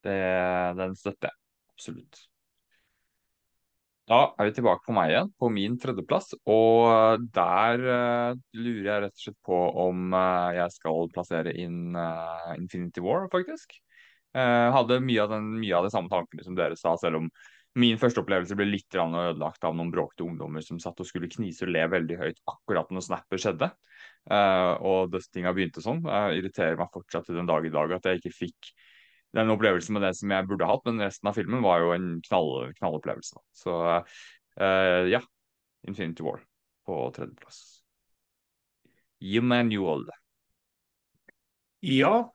Det, den støtter jeg absolutt. Da er vi tilbake på meg igjen, på min tredjeplass. Og der uh, lurer jeg rett og slett på om uh, jeg skal plassere inn uh, Infinity War, faktisk. Eh, hadde mye av, den, mye av de samme tankene som dere sa, selv om min første opplevelse ble litt ødelagt av noen bråkete ungdommer som satt og skulle knise og le veldig høyt akkurat når snappet skjedde. Eh, og dustinga begynte sånn. Eh, irriterer meg fortsatt til den dag i dag at jeg ikke fikk den opplevelsen med det som jeg burde hatt, men resten av filmen var jo en knall, knallopplevelse. Så uh, ja, Infinity War på tredjeplass. Emmanuel. Ja.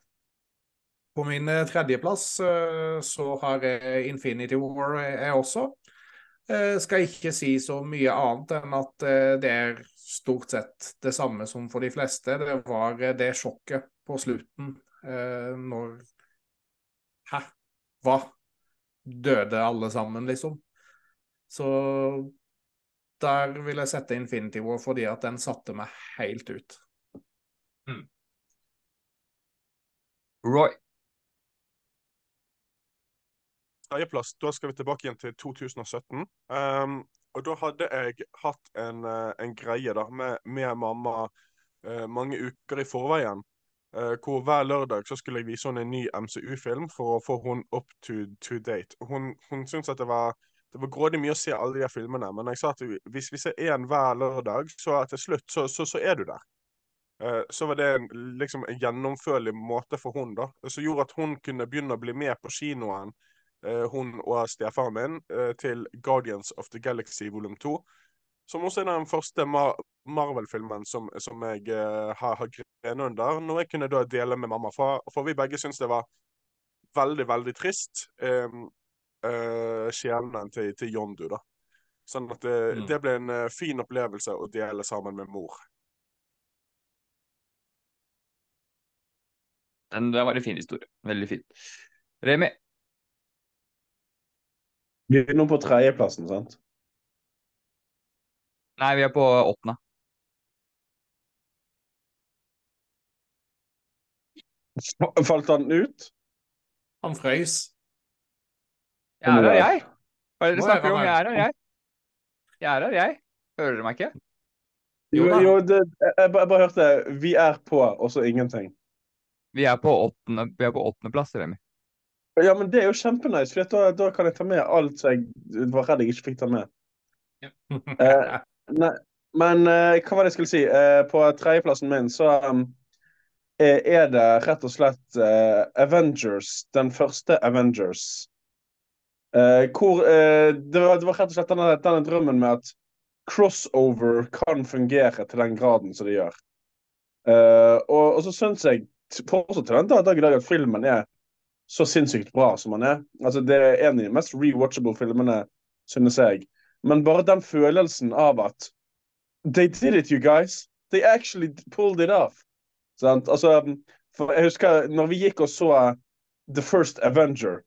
På min eh, tredjeplass eh, så har jeg Infinity War, jeg også. Jeg Skal ikke si så mye annet enn at det er stort sett det samme som for de fleste. Det var det sjokket på slutten når Hæ? Hva? Døde alle sammen, liksom? Så der vil jeg sette Infinity War fordi at den satte meg helt ut. Roy. Tredjeplass, da skal vi tilbake igjen til 2017. Um, og da hadde jeg hatt en, eh, en greie da, med, med mamma uh, mange uker i forveien. Eh, hvor hver lørdag så skulle jeg vise henne en ny MCU-film for å få hun up to, to date. Hun, hun syntes at det var, det var grådig mye å se alle de filmene, men jeg sa at hvis vi ser én hver lørdag, så til slutt så, så, så er du der. eh, så var det en, liksom en gjennomførlig måte for hun da, som gjorde at hun kunne begynne å bli med på kinoen, eh, hun og stefaren min, til Guardians of the Galaxy volum 2. Som også er den første Marvel-filmen som, som, jeg uh, har, har grenet under. Noe jeg kunne da dele med mamma. For, for vi begge syntes det var veldig, veldig trist. Um, uh, skjebnen til, til Yondu, da. Sånn at det, mm. det ble en uh, fin opplevelse å dele sammen med mor. Den, det var en fin historie. Veldig fin. Remi? Vi er nå på tredjeplassen, sant? Nei, vi er på åttende. Falt han ut? Han frøys. Jeg er her, jeg. Hva er det dere snakker om? Jeg er her, jeg. Jeg er her, jeg. Hører dere meg ikke? Jo, jo det, jeg, jeg, bare hørte 'vi er på', og så ingenting. Vi er på åttendeplass, Remi. Ja, men det er jo kjempenice, for da, da, kan jeg ta med alt jeg var redd jeg ikke fikk ta med. Ja. eh, Nei, men eh, hva var det jeg skulle si? Eh, på tredjeplassen min så um, er det rett og slett uh, Avengers. Den første Avengers. hvor det var, det, var, rett og slett denne, denne, drømmen med at crossover kan fungere til den graden som det gjør. Og, og, så syns jeg fortsatt til den dag i dag at filmen er så sinnssykt bra som den er. Altså, det er en av de mest rewatchable filmene, synes jeg. Men bare den følelsen av at They did it, you guys. They actually pulled it off. Altså, jeg husker når vi gikk og så The First Avenger,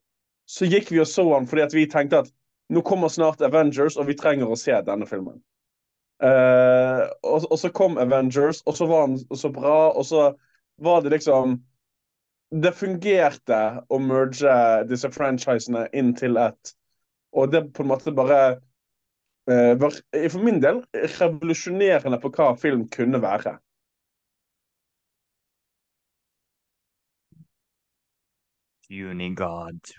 så gikk vi og så han fordi vi tenkte at nå kommer snart Avengers, og vi trenger å se denne filmen. Uh, og, og, så kom Avengers, og så var han så bra, og så var det liksom Det fungerte å merge disse franchisene inn til ett. Og det på en måte bare uh, var for min del revolusjonerende på hva film kunne være. Unigod.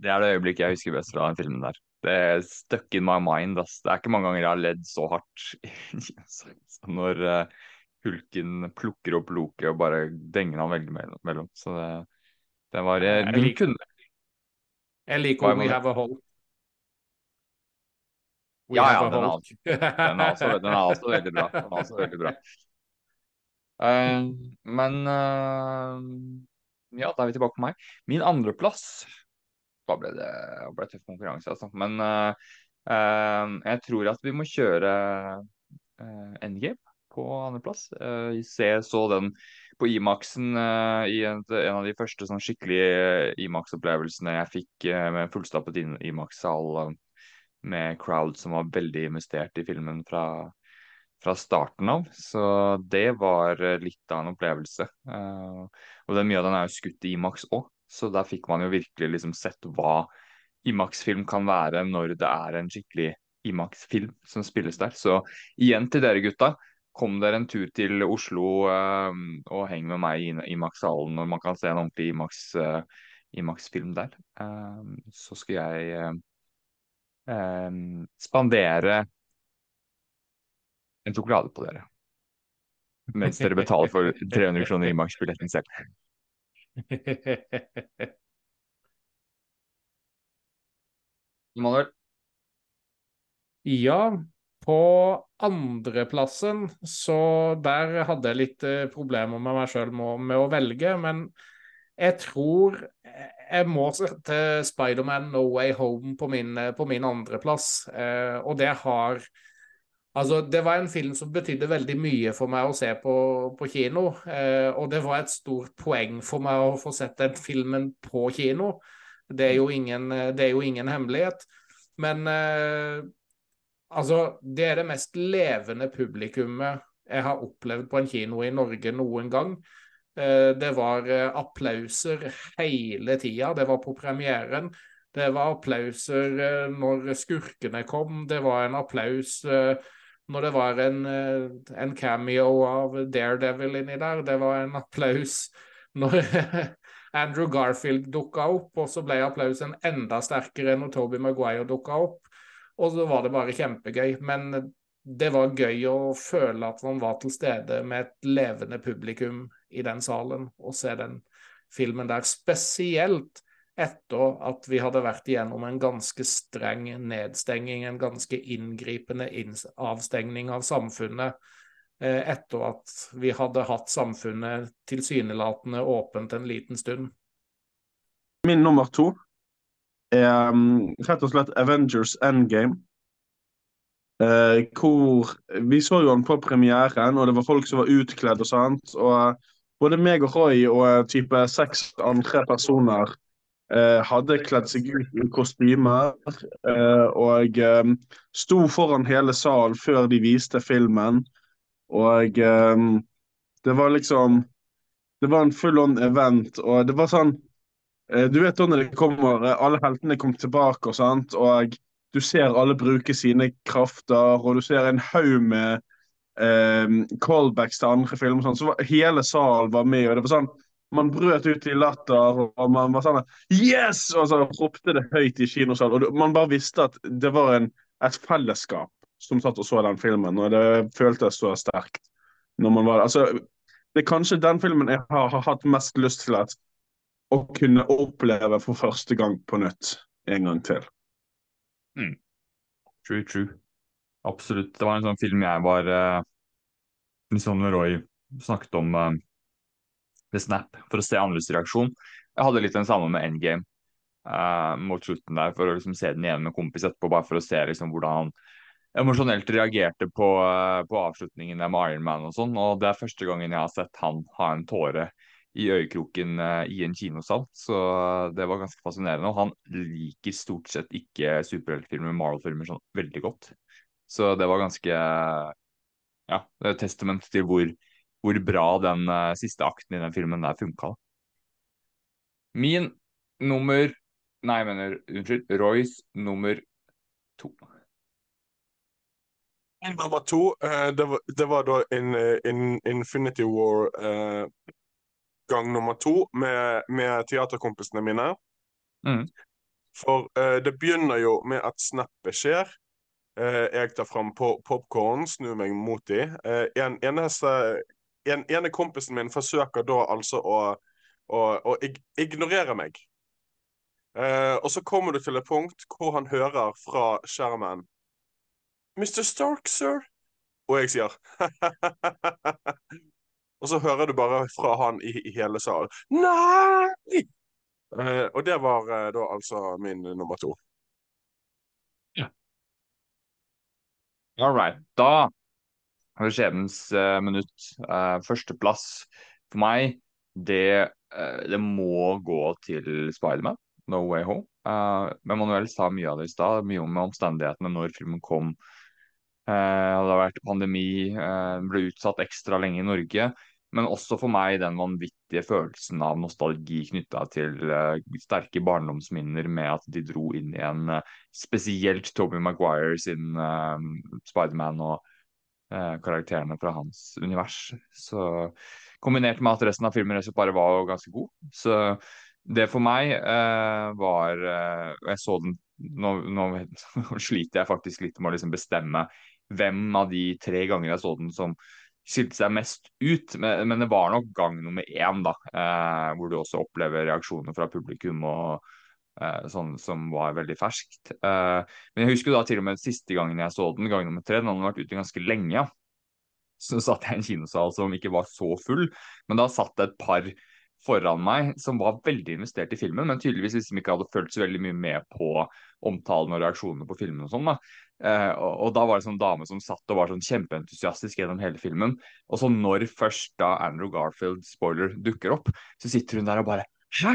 Det er det øyeblikket jeg husker best fra den filmen der. Det er stuck in my mind. Ass. Det er ikke mange ganger jeg har ledd så hardt som når uh, hulken plukker opp loket og bare denger han veldig mellom. Så det, det var jeg, Jeg liker, jeg liker We Have a Hole. Ja, ja, den er, også, den, er også, den er også veldig bra. Den er også veldig bra. Uh, men uh, ja, da er vi tilbake på meg. Min andreplass Da ble det ble tøff konkurranse, altså. Men uh, jeg tror at vi må kjøre Endgame på andreplass. Uh, jeg så den på Imaxen uh, i en, en, av de første sånn skikkelige Imax-opplevelsene jeg fikk med fullstappet Imax-sal med crowd som var veldig investert i filmen fra, fra starten av. Så det var eh, litt av en opplevelse. Uh, og det, mye av den er jo skutt i Imax òg, så der fikk man jo virkelig liksom sett hva Imax-film kan være når det er en skikkelig Imax-film som spilles der. Så igjen til dere gutta. Kom dere en tur til Oslo uh, og heng med meg i Imax-salen når man kan se en ordentlig Imax-film uh, der. så skal jeg spandere en sjokolade på dere. Mens dere betaler for 300 kroner i maksbilletten selv. Manuel? Ja, på andreplassen så der hadde jeg litt uh, problemer med meg sjøl med, med, å velge. Men jeg tror jeg må sette Spiderman No Way Home på min, på min andreplass. Uh, og det har Altså, det var en film som betydde veldig mye for meg å se på, på kino. Eh, og det var et stort poeng for meg å få sett den filmen på kino. Det er jo ingen, er jo ingen hemmelighet. Men eh, altså, det er det mest levende publikummet jeg har opplevd på en kino i Norge noen gang. Eh, det var eh, applauser hele tida. Det var på premieren. Det var applauser eh, når skurkene kom. Det var en applaus når det var en, en cameo av Daredevil inni der. Det var en applaus når Andrew Garfield dukka opp, og så ble applausen enda sterkere når Toby Maguire dukka opp. Og så var det bare kjempegøy. Men det var gøy å føle at man var til stede med et levende publikum i den salen og se den filmen der. Spesielt etter at vi hadde vært igjennom en ganske streng nedstenging, en ganske inngripende avstengning av samfunnet. Eh, etter at vi hadde hatt samfunnet tilsynelatende åpent en liten stund. Min nummer to er um, rett og slett Avengers Endgame. Eh, hvor Vi så jo den på premieren, og det var folk som var utkledd og sånt. Og både meg og Roy og type seks andre personer hadde kledd seg ut i kostymer. Uh, og um, sto foran hele salen før de viste filmen. Og det var liksom Det var en full on event, og det var sånn Du vet når det kommer Alle heltene kom tilbake og sånt, og du ser alle bruke sine krafter, og du ser en haug med eh, callbacks til andre filmer. Sånn. Så hele salen var med, og det var sånn man brøt ut i latter, og man var sånn Yes! Og så ropte det høyt i kinosalen. Og man bare visste at det var en, et fellesskap som satt og så den filmen, og det føltes så sterkt når man var Altså, det er kanskje den filmen jeg har, har hatt mest lyst til at, å kunne oppleve for første gang på nytt en gang til. Mm. True, true. Absolutt. Det var en sånn film jeg var uh, litt sånn Roy snakket om uh, The Snap for å se andres reaksjon. Jeg hadde litt den samme med Endgame uh, mot slutten der, for å liksom se den igjen med kompis etterpå, bare for å se liksom hvordan han emosjonelt reagerte på, uh, på avslutningen der med Iron Man og sånn. Og det er første gangen jeg har sett han ha en tåre i øyekroken uh, i en kinosal. Så det var ganske fascinerende. Og han liker stort sett ikke superheltfilmer, Marvel-filmer, sånn veldig godt. Så det var ganske Ja, det er et testament til hvor, hvor bra den uh, siste akten i den filmen der funka. Min nummer Nei, jeg mener unnskyld. Roys nummer to. Nummer to, uh, det, var, det, var, da in, in Infinity War gang nummer to med, med teaterkompisene mine. Mm. For uh, det begynner jo med at snappet skjer. Uh, jeg tar fram popkorn, snur meg mot dem. Uh, en, eneste, en, ene kompisen min forsøker da altså å, å, å ignorere meg. Uh, og så kommer du til et punkt hvor han hører fra skjermen Mr. Stark, sir? Og jeg sier Og så hører du bare fra han i, i hele salen. Nei! Uh, og det var uh, da altså min nummer to. Ja. All right. Da skjebnens uh, minutt. Førsteplass for meg, det, det må gå til Spiderman. No Way Home. men Manuel sa mye av det i stad, mye om omstendighetene når filmen kom. det har vært pandemi, ble utsatt ekstra lenge i Norge. Men også for meg den vanvittige følelsen av nostalgi knytta til sterke barndomsminner med at de dro inn i en spesielt Toby Maguire sin Spiderman og karakterene fra hans univers. Så kombinert med at resten av filmen bare var ganske god. Så det for meg var Jeg så den nå, nå, sliter jeg faktisk litt med å liksom bestemme hvem av de tre ganger jeg så den som skilte seg mest ut. Men, men, det var nok gang nummer én, da, eh, hvor du også opplever reaksjoner fra publikum og eh, sånn som var veldig ferskt. Eh, men jeg husker da til og med siste gangen jeg så den, gang nummer tre, den hadde vært ute ganske lenge. Så satt jeg i en kinosal som ikke var så full, men da satt det et par foran meg som var veldig investert i filmen, men tydeligvis liksom ikke hadde følt så veldig mye med på omtalen og reaksjonene på filmen. og sånn da. Eh, og, og, da var det sånn dame som satt og var sånn kjempeentusiastisk gjennom hele filmen. Og så når først da Andrew Garfield, spoiler, dukker opp, så sitter hun der og bare Hæ?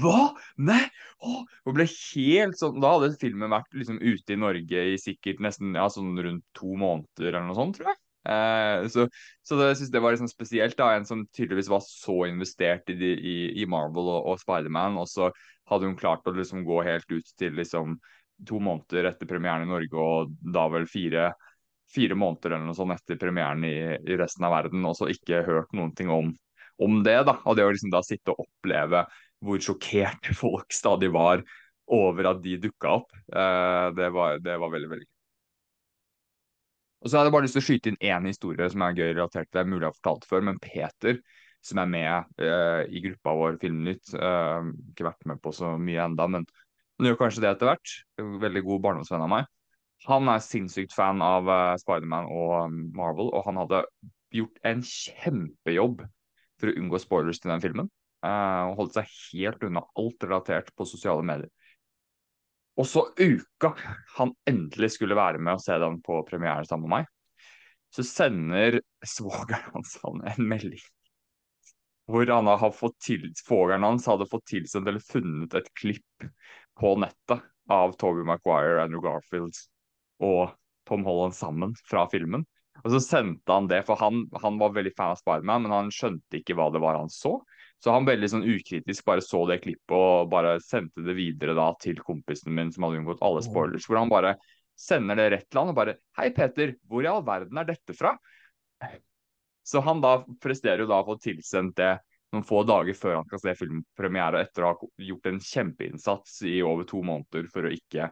Hva? Nei? Åh! Og ble helt sånn Da hadde filmen vært liksom ute i Norge i sikkert nesten ja, sånn rundt to måneder eller noe sånt, tror jeg. Eh, så, så det, jeg synes det var liksom spesielt. da, En som tydeligvis var så investert i, i, i Marvel og, og Spiderman, og så hadde hun klart å liksom gå helt ut til liksom to måneder etter premieren i Norge, og da vel fire, fire måneder eller noe sånt etter premieren i, i, resten av verden, og så ikke hørt noen ting om, om det. da, Og det å liksom da sitte og oppleve hvor sjokkerte folk stadig var over at de dukka opp, eh, det, var, det var veldig, veldig Og så hadde jeg bare lyst til å skyte inn én historie som er gøy relatert til det. mulig jeg har fortalt før, men Peter, som er med eh, i gruppa vår Filmnytt, eh, ikke vært med på så mye enda, men han gjør kanskje det etter hvert. Veldig god barndomsvenn av meg. Han er sinnssykt fan av uh, Spiderman og um, Marvel, og han hadde gjort en kjempejobb for å unngå spoilers til den filmen. Uh, og holdt seg helt unna alt relatert på sosiale medier. Og så uka han endelig skulle være med og se den på premiere sammen med meg, så sender svogeren hans han en melding hvor han har fått til, svogeren hans hadde fått tilsendt eller funnet et klipp på nettet av Toby Maguire, Andrew Garfield og Tom Holland sammen fra filmen. Og så sendte han det, for han, han var veldig fan av Spiderman, men han skjønte ikke hva det var han så. Så han veldig sånn ukritisk bare så det klippet og bare sendte det videre da til kompisen min som hadde unngått alle spoilers. Hvor han bare sender det rett til han og bare Hei, Peter, hvor i all verden er dette fra? Så han da presterer jo da å få tilsendt det noen få dager før han skal se filmpremiere, etter å ha gjort en kjempeinnsats i over to måneder for å ikke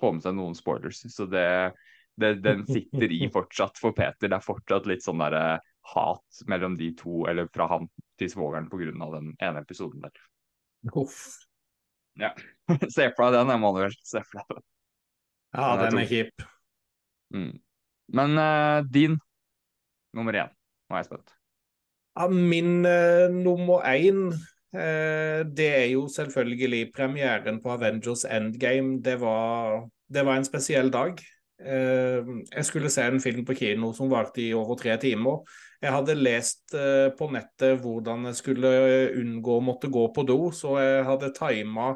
få med seg noen spoilers. Så det, det, den sitter i fortsatt for Peter. Det er fortsatt litt sånn derre hat mellom de to, eller fra han til svogeren pga. den ene episoden der. Uff. Ja. Se for deg den, Emanuel. Se for deg den. Ja, den er kjip. Mm. Men uh, din nummer én, nå er jeg spent. Ja, min uh, nummer én uh, det er jo selvfølgelig premieren på Avengers Endgame. Det var, det var en spesiell dag. Jeg skulle se en film på kino som varte i over tre timer. Jeg hadde lest uh, på nettet hvordan jeg skulle unngå å måtte gå på do, så jeg hadde tima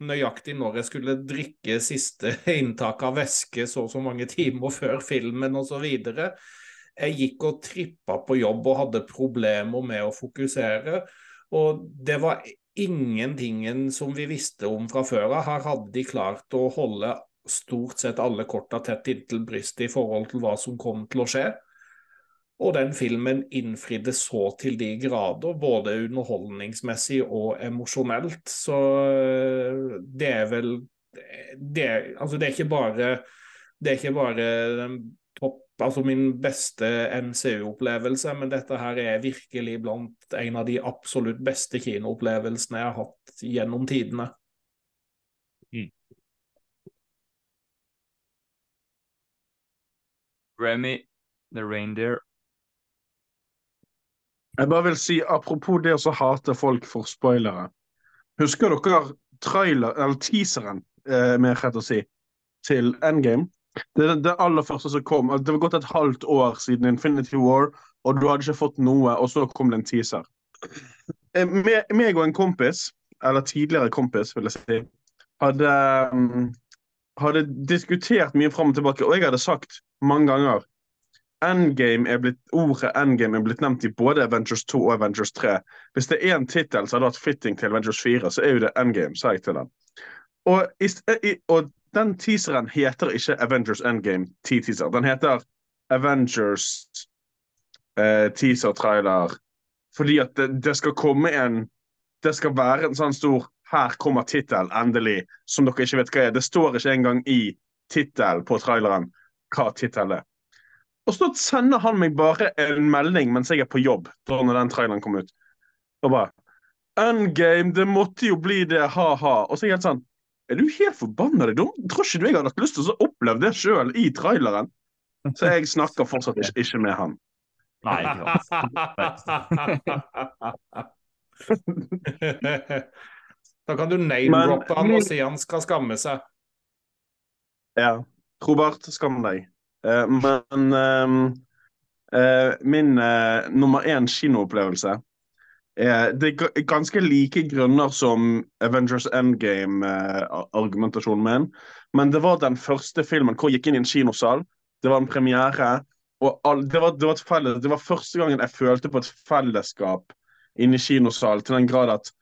nøyaktig når jeg skulle drikke siste inntak av væske så og så mange timer før filmen osv. Jeg gikk og trippa på jobb og hadde problemer med å fokusere. Og det var ingentingen som vi visste om fra før av. Her hadde de klart å holde stort sett alle korta tett inntil brystet i forhold til hva som kom til å skje. Og den filmen innfridde så til de grader, både underholdningsmessig og emosjonelt. Så eh, det er vel det, altså det er ikke bare det er ikke bare topp, altså min beste MCU-opplevelse, men dette her er virkelig blant en av de absolutt beste kinoopplevelsene jeg har hatt gjennom tidene. Remy, The Reindeer jeg bare vil si, Apropos det å hate folk for spoilere. Husker dere trailer, eller teaseren, eh, mer rett å si, til Endgame? Det er det aller første som kom. Det var gått et halvt år siden Infinity War, og du hadde ikke fått noe, og så kom det en teaser. Eh, meg og en kompis, eller tidligere kompis, vil jeg si, hadde, mm, hadde diskutert mye fram og tilbake, og jeg hadde sagt mange ganger Endgame er blitt, ordet endgame er blitt nevnt i både Avengers 2 og Avengers 3. Hvis det er én tittel som hadde vært fitting til Avengers 4, så er jo det Endgame, sa jeg til den. Og, i, og den teaseren heter ikke Avengers Endgame T-teaser. Den heter Avengers eh, teaser-trailer. Fordi at det, det, skal komme en Det skal være en sånn stor Her kommer tittelen, endelig, som dere ikke vet hva er. Det står ikke engang i tittelen på traileren hva tittelen er. Og så sender han meg bare en melding mens jeg er på jobb, da når den traileren kom ut. Og bare Endgame, det måtte jo bli det, ha-ha. Og så er jeg helt sånn Er du helt forbanna dum? Tror ikke du jeg hadde hatt lyst til å oppleve det sjøl i traileren? Så jeg snakker fortsatt ikke, ikke med han. Nei, Da kan du name-droppe han og si han skal skamme seg. Ja. Robert, skam deg. Uh, men uh, uh, min eh, nummer én kinoopplevelse det er ganske like grunner som Avengers Endgame-argumentasjonen min. Men det var den første filmen hvor jeg gikk inn i en kinosal. Det var en premiere. og all, det, var, det, var felles, det, var, første gangen jeg følte på et fellesskap inne i kinosal, til den grad at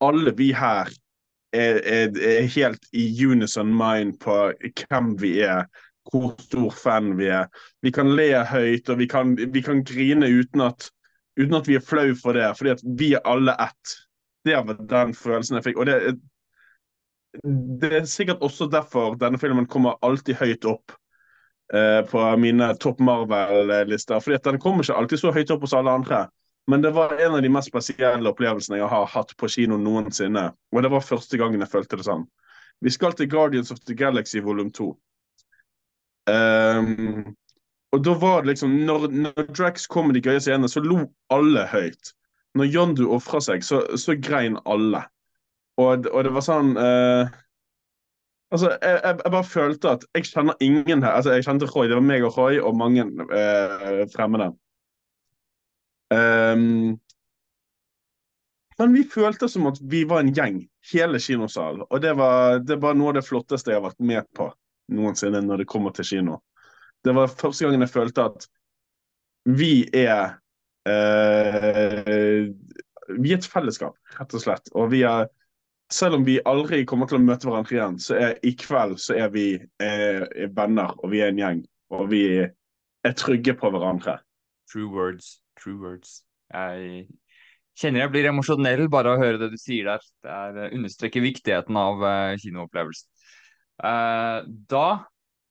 alle vi her er, er, er helt i unison mind på hvem vi er hvor stor fan vi er. Vi kan le høyt og vi kan, vi kan grine uten at, uten at, vi er flau for det, fordi at vi er alle ett. Det var den følelsen jeg fikk. Og det, det er sikkert også derfor denne filmen kommer alltid høyt opp eh, på mine topp Marvel-lister. fordi at den kommer ikke alltid så høyt opp hos alle andre. Men det var en av de mest spesielle opplevelsene jeg har hatt på kino noensinne. Og det var første gangen jeg følte det sånn. Vi skal til Guardians of the Galaxy volum 2. Um, og da var det liksom Når, når Drax kom med de gøye scenene, så lo alle høyt. Når Yondu ofra seg, så, så grein alle. Og, og, det var sånn uh, Altså, jeg, jeg, jeg, bare følte at jeg kjenner ingen her. Altså, Jeg kjente Roy. Det var meg og Roy og mange uh, fremmede. Um, men vi følte som at vi var en gjeng, hele kinosalen. Og det var, det var noe av det flotteste jeg har vært med på noensinne når det kommer til kino. Det var første gangen jeg følte at vi er eh, Vi er et fellesskap, rett og slett. Og vi er Selv om vi aldri kommer til å møte hverandre igjen, så er i kveld så er vi eh, venner, og vi er en gjeng. Og vi er trygge på hverandre. True words. True words. Jeg kjenner jeg blir emosjonell bare av å høre det du sier der. Det er, uh, understreker viktigheten av uh, kinoopplevelsen. Uh, da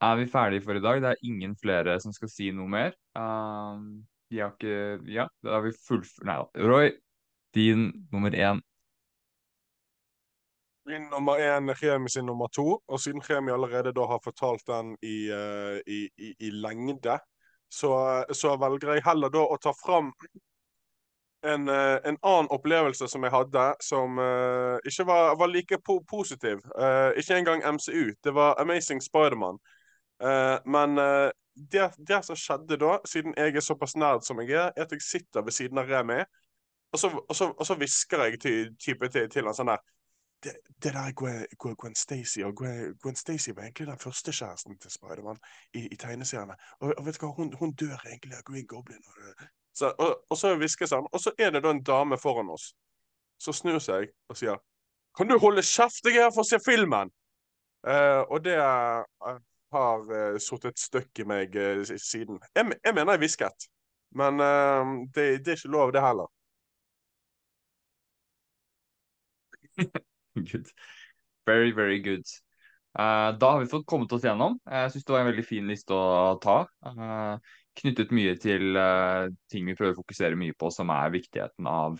er vi ferdige for i dag. Det er ingen flere som skal si noe mer. Uh, de har ikke Ja, da har vi fullført Nei da. Roy, din nummer én. Min nummer én er Remi sin nummer to. Og siden Remi allerede da har fortalt den i, i, i, i lengde, så, så, velger jeg heller da å ta fram en, uh, en annen opplevelse som jeg hadde, som uh, ikke var, var like po positiv. ikke engang MCU. Det var Amazing Spiderman. Uh, men uh, det, det, som skjedde da, siden jeg er såpass nerd som jeg er, er at jeg sitter ved siden av Remi, og så, og hvisker jeg til, til, til han sånn der det, det, der Gwen, Gwen Stacy og Gwen, Gwen Stacy var egentlig den første kjæresten til Spiderman i, i tegneseriene. Og, og, vet du hva, hun, hun dør egentlig av Green Goblin. Og, så, og, og så hviskes han, og så er det da en dame foran oss som snur seg og sier Kan du holde kjeft, jeg er her for å se filmen! Uh, og det uh, har uh, satt et støkk i meg uh, siden. Jeg, jeg, mener jeg hvisket, men det, det, er ikke lov, det heller. good. Very, very good. Uh, da har vi fått kommet oss gjennom. Jeg syns det var en veldig fin liste å ta. knyttet mye til ting vi prøver å fokusere mye på, som er viktigheten av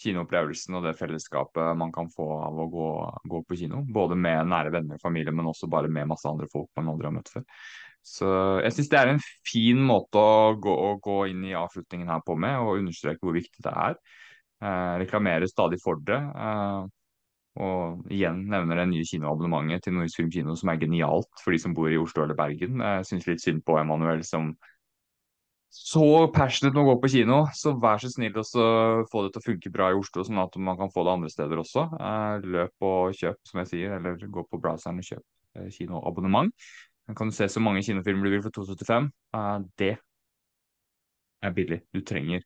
kinoopplevelsen og det fellesskapet man kan få av å gå, gå, på kino. Både med nære venner og familie, men også bare med masse andre folk man aldri har møtt før. Så jeg syns det er en fin måte å gå, å gå, inn i avslutningen her på med, og understreke hvor viktig det er. Eh, reklamere stadig for det. Eh, og igjen nevner det nye kinoabonnementet til Nordisk Film Kino, som er genialt for de som bor i Oslo eller Bergen. Jeg syns litt synd på Emanuel, som så passionate med å gå på kino, så vær så snill å få det til å funke bra i Oslo, sånn at man kan få det andre steder også. Eh, løp og kjøp, som jeg sier, eller gå på browseren og kjøp eh, kinoabonnement. Kan du se så mange kinofilmer du vil for 275. Eh, det er billig. Du trenger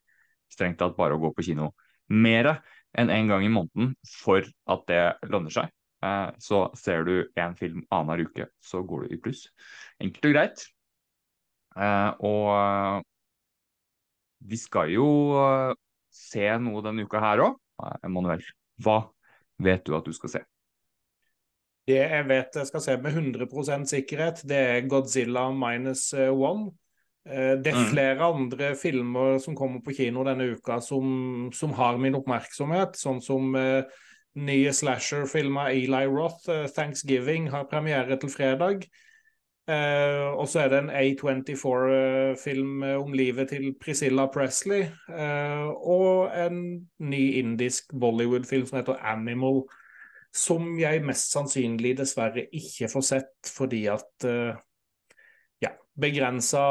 strengt tatt bare å gå på kino mer enn én en gang i måneden for at det lønner seg. Så ser du én film annenhver uke, så går du i pluss. Enkelt og greit. Og vi skal jo se noe denne uka her òg. Emanuel, hva vet du at du skal se? Det jeg vet jeg skal se med 100% sikkerhet, det er Godzilla minus one. Uh, det er mm. flere andre filmer som kommer på kino denne uka som, som har min oppmerksomhet, sånn som nye slasher-filmer Eli Roth, 'Thanksgiving', har premiere til fredag. Uh, og så er det en A24-film uh, om livet til Priscilla Presley. Uh, og en ny indisk Bollywood-film som heter 'Animal'. Som jeg mest sannsynlig dessverre ikke får sett fordi at begrensa,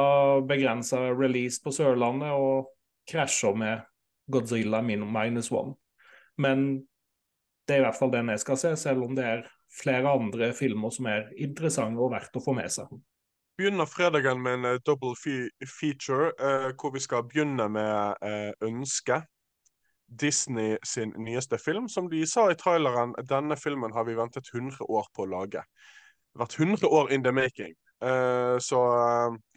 release på Sørlandet og krasjer med Godzilla minus one. Men det er i hvert fall den jeg skal se, selv om det er flere andre filmer som er interessante og verdt å få med seg. Begynner fredagen med en uh, double feature, uh, hvor vi skal begynne med uh, Ønske. Disney sin nyeste film. Som de sa i traileren, denne filmen har vi ventet 100 år på å lage. Det har vært 100 år in the making. Så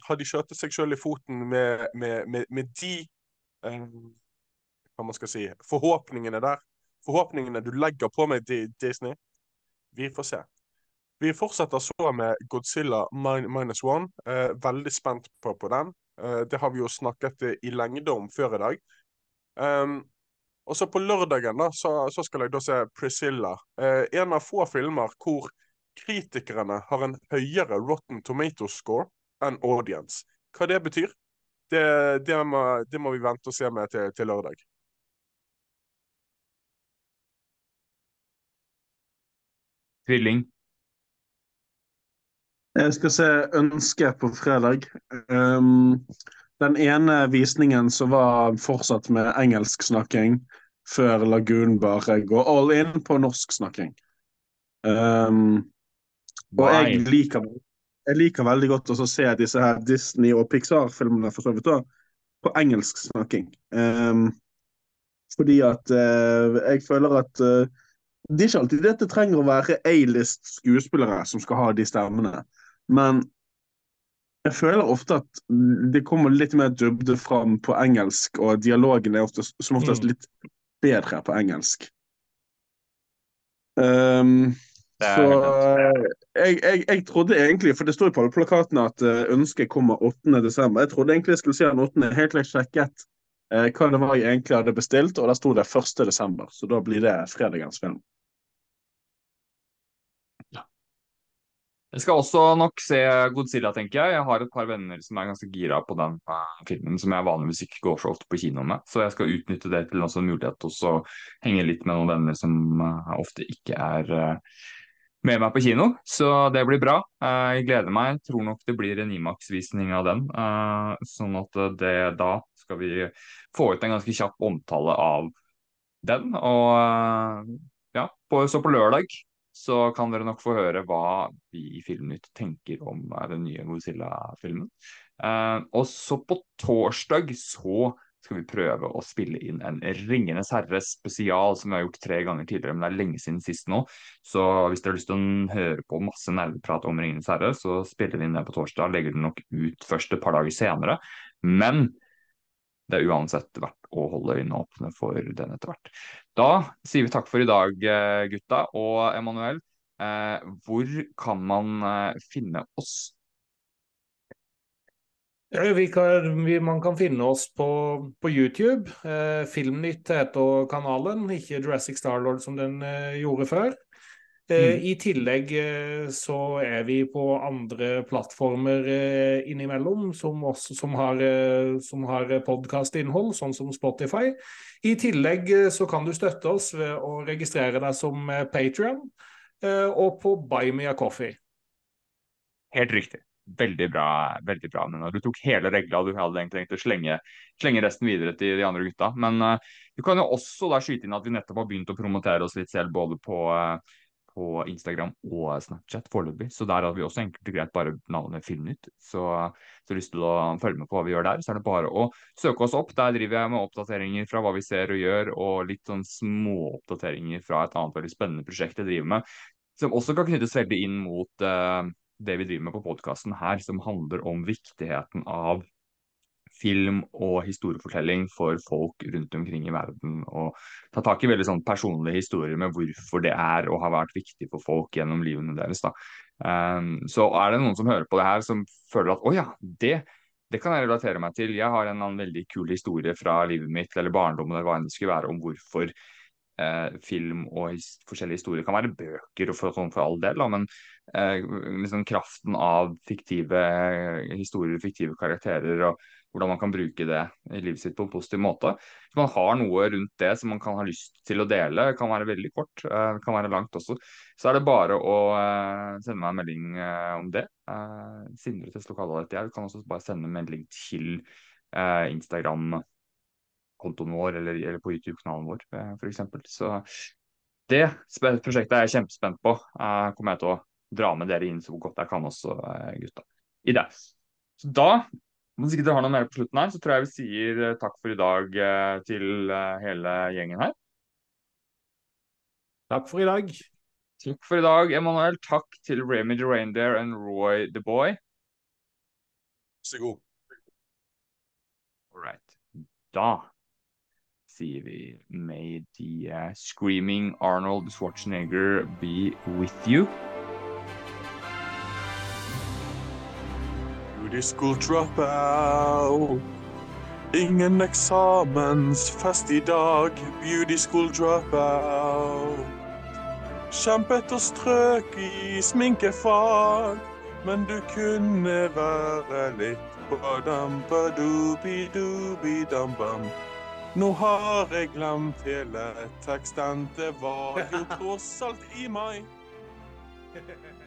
har de skjøtet seg sjøl i foten med, med, med, med de Hva man skal si Forhåpningene der. Forhåpningene du legger på med Disney vi får se. Vi fortsetter så med Godzilla min minus one. Eh, veldig spent på, på den. Eh, det har vi jo snakket i lengde om før i dag. Um, og så på lørdagen da, så, så, skal jeg da se Priscilla. Eh, en av få filmer hvor kritikerne har en høyere Rotten Tomato score enn audience. Hva det betyr, det, det, må, det må, vi vente og se med til, til lørdag. Tvilling. Jeg skal se Ønske på fredag. Um, den ene visningen som var fortsatt med engelsksnakking, før Lagun bare går all in på norsksnakking. Um, og jeg liker, jeg liker, veldig godt å se disse her Disney- og Pixar-filmene for så vidt da, på engelsksnakking. Um, fordi at uh, jeg føler at uh, det er ikke alltid dette trenger å være A-list skuespillere som skal ha de stemmene. Men jeg føler ofte at det kommer litt mer dybde fram på engelsk, og dialogen er oftest, som oftest mm. litt bedre på engelsk. Um, så jeg, jeg, jeg, trodde egentlig, for det står jo på alle plakatene at uh, ønsket kommer 8.12. Jeg trodde egentlig jeg skulle si den 8., helt til jeg sjekket eh, hva det var jeg egentlig hadde bestilt, og der sto det 1.12., så da blir det fredagens film. Jeg skal også nok se Godzilla, tenker jeg. Jeg har et par venner som er ganske gira på den uh, filmen, som jeg vanligvis ikke går så ofte på kino med. Så jeg skal utnytte det til en mulighet til å henge litt med noen venner som uh, ofte ikke er uh, med meg på kino. Så det blir bra. jeg gleder meg. Jeg tror nok det blir en Imax-visning av den. sånn at det da skal vi få ut en ganske kjapp omtale av den. Og ja, på, så på lørdag så kan dere nok få høre hva vi i Filmnytt tenker om eh, den nye Godzilla-filmen. Og så på torsdag så skal vi prøve å spille inn en Ringenes herre spesial, som vi har gjort tre ganger tidligere, men det er lenge siden sist nå. Så hvis dere har lyst til å høre på masse nerveprat om Ringenes herre, så spiller vi inn det på torsdag. Legger den nok ut først et par dager senere. Men det er uansett verdt å holde øynene åpne for den etter hvert. Da sier vi takk for i dag, eh, gutta. Og Emanuel, eh, hvor kan man eh, finne oss? Ja, kan, vi, man kan finne oss på, på YouTube. Eh, Filmnytt heter kanalen, ikke Jurassic Starlord som den eh, gjorde før. Eh, mm. I tillegg eh, så er vi på andre plattformer eh, innimellom som, også, som har, som har podkastinnhold, sånn som Spotify. I tillegg så kan du støtte oss ved å registrere deg som Patrion og på Buy Me a Coffee. Helt riktig. Veldig bra, veldig bra. Men du tok hele regla. Du hadde egentlig tenkt å slenge, slenge, resten videre til de andre gutta. Men uh, du kan jo også da skyte inn at vi nettopp har begynt å promotere oss litt selv, både på uh, på Instagram og Snapchat foreløpig. Så der har vi også enkelt og greit bare navnet Filmnytt. Så hvis du har lyst til å følge med på hva vi gjør der, så er det bare å søke oss opp. Der driver jeg med oppdateringer fra hva vi ser og gjør, og litt sånn småoppdateringer fra et annet veldig spennende prosjekt jeg driver med. Som også kan knyttes veldig inn mot uh, det vi driver med på podkasten her, som handler om viktigheten av film og historiefortelling for folk rundt omkring i verden. Og ta tak i veldig sånn personlige historier med hvorfor det er og har vært viktig for folk gjennom livene deres. Da. Um, så er det noen som hører på det her som føler at å ja, det, det kan jeg relatere meg til. Jeg har en annen veldig kul historie fra livet mitt eller barndommen eller hva enn det skulle være om hvorfor eh, film og his forskjellige historier kan være bøker og for, sånn for all del, da, men eh, liksom kraften av fiktive historier, fiktive karakterer og hvordan man kan bruke det i livet sitt på en positiv måte. Hvis man har noe rundt det som man kan ha lyst til å dele, kan være veldig kort, eh, kan være langt også, så er det bare å eh, sende meg en melding eh, om det. Sindre til lokalet jeg. Du kan også bare sende en melding til Instagram kontoen vår eller, eller på YouTube-kanalen vår, f.eks. Så det prosjektet er jeg kjempespent på. Uh, kommer jeg til å dra med dere inn så godt jeg kan også, gutta. I det. Så da hvis ikke dere har noe mer på slutten her, så tror jeg vi sier eh, takk for i dag eh, til eh, hele gjengen her. Takk for i dag. Takk for i dag, Emanuel. Takk til Remy the Reindeer and Roy the Boy. Så god. All right. Da sier vi May the uh, screaming Arnold Schwarzenegger be with you. Beauty school dropout. Ingen eksamensfest i dag. Beauty school dropout. Kjempet og strøk i sminkefag, men du kunne være litt badam-badoobi-doobi-dam-bam. Nå har jeg glemt hele teksten, det var jo tross alt i meg.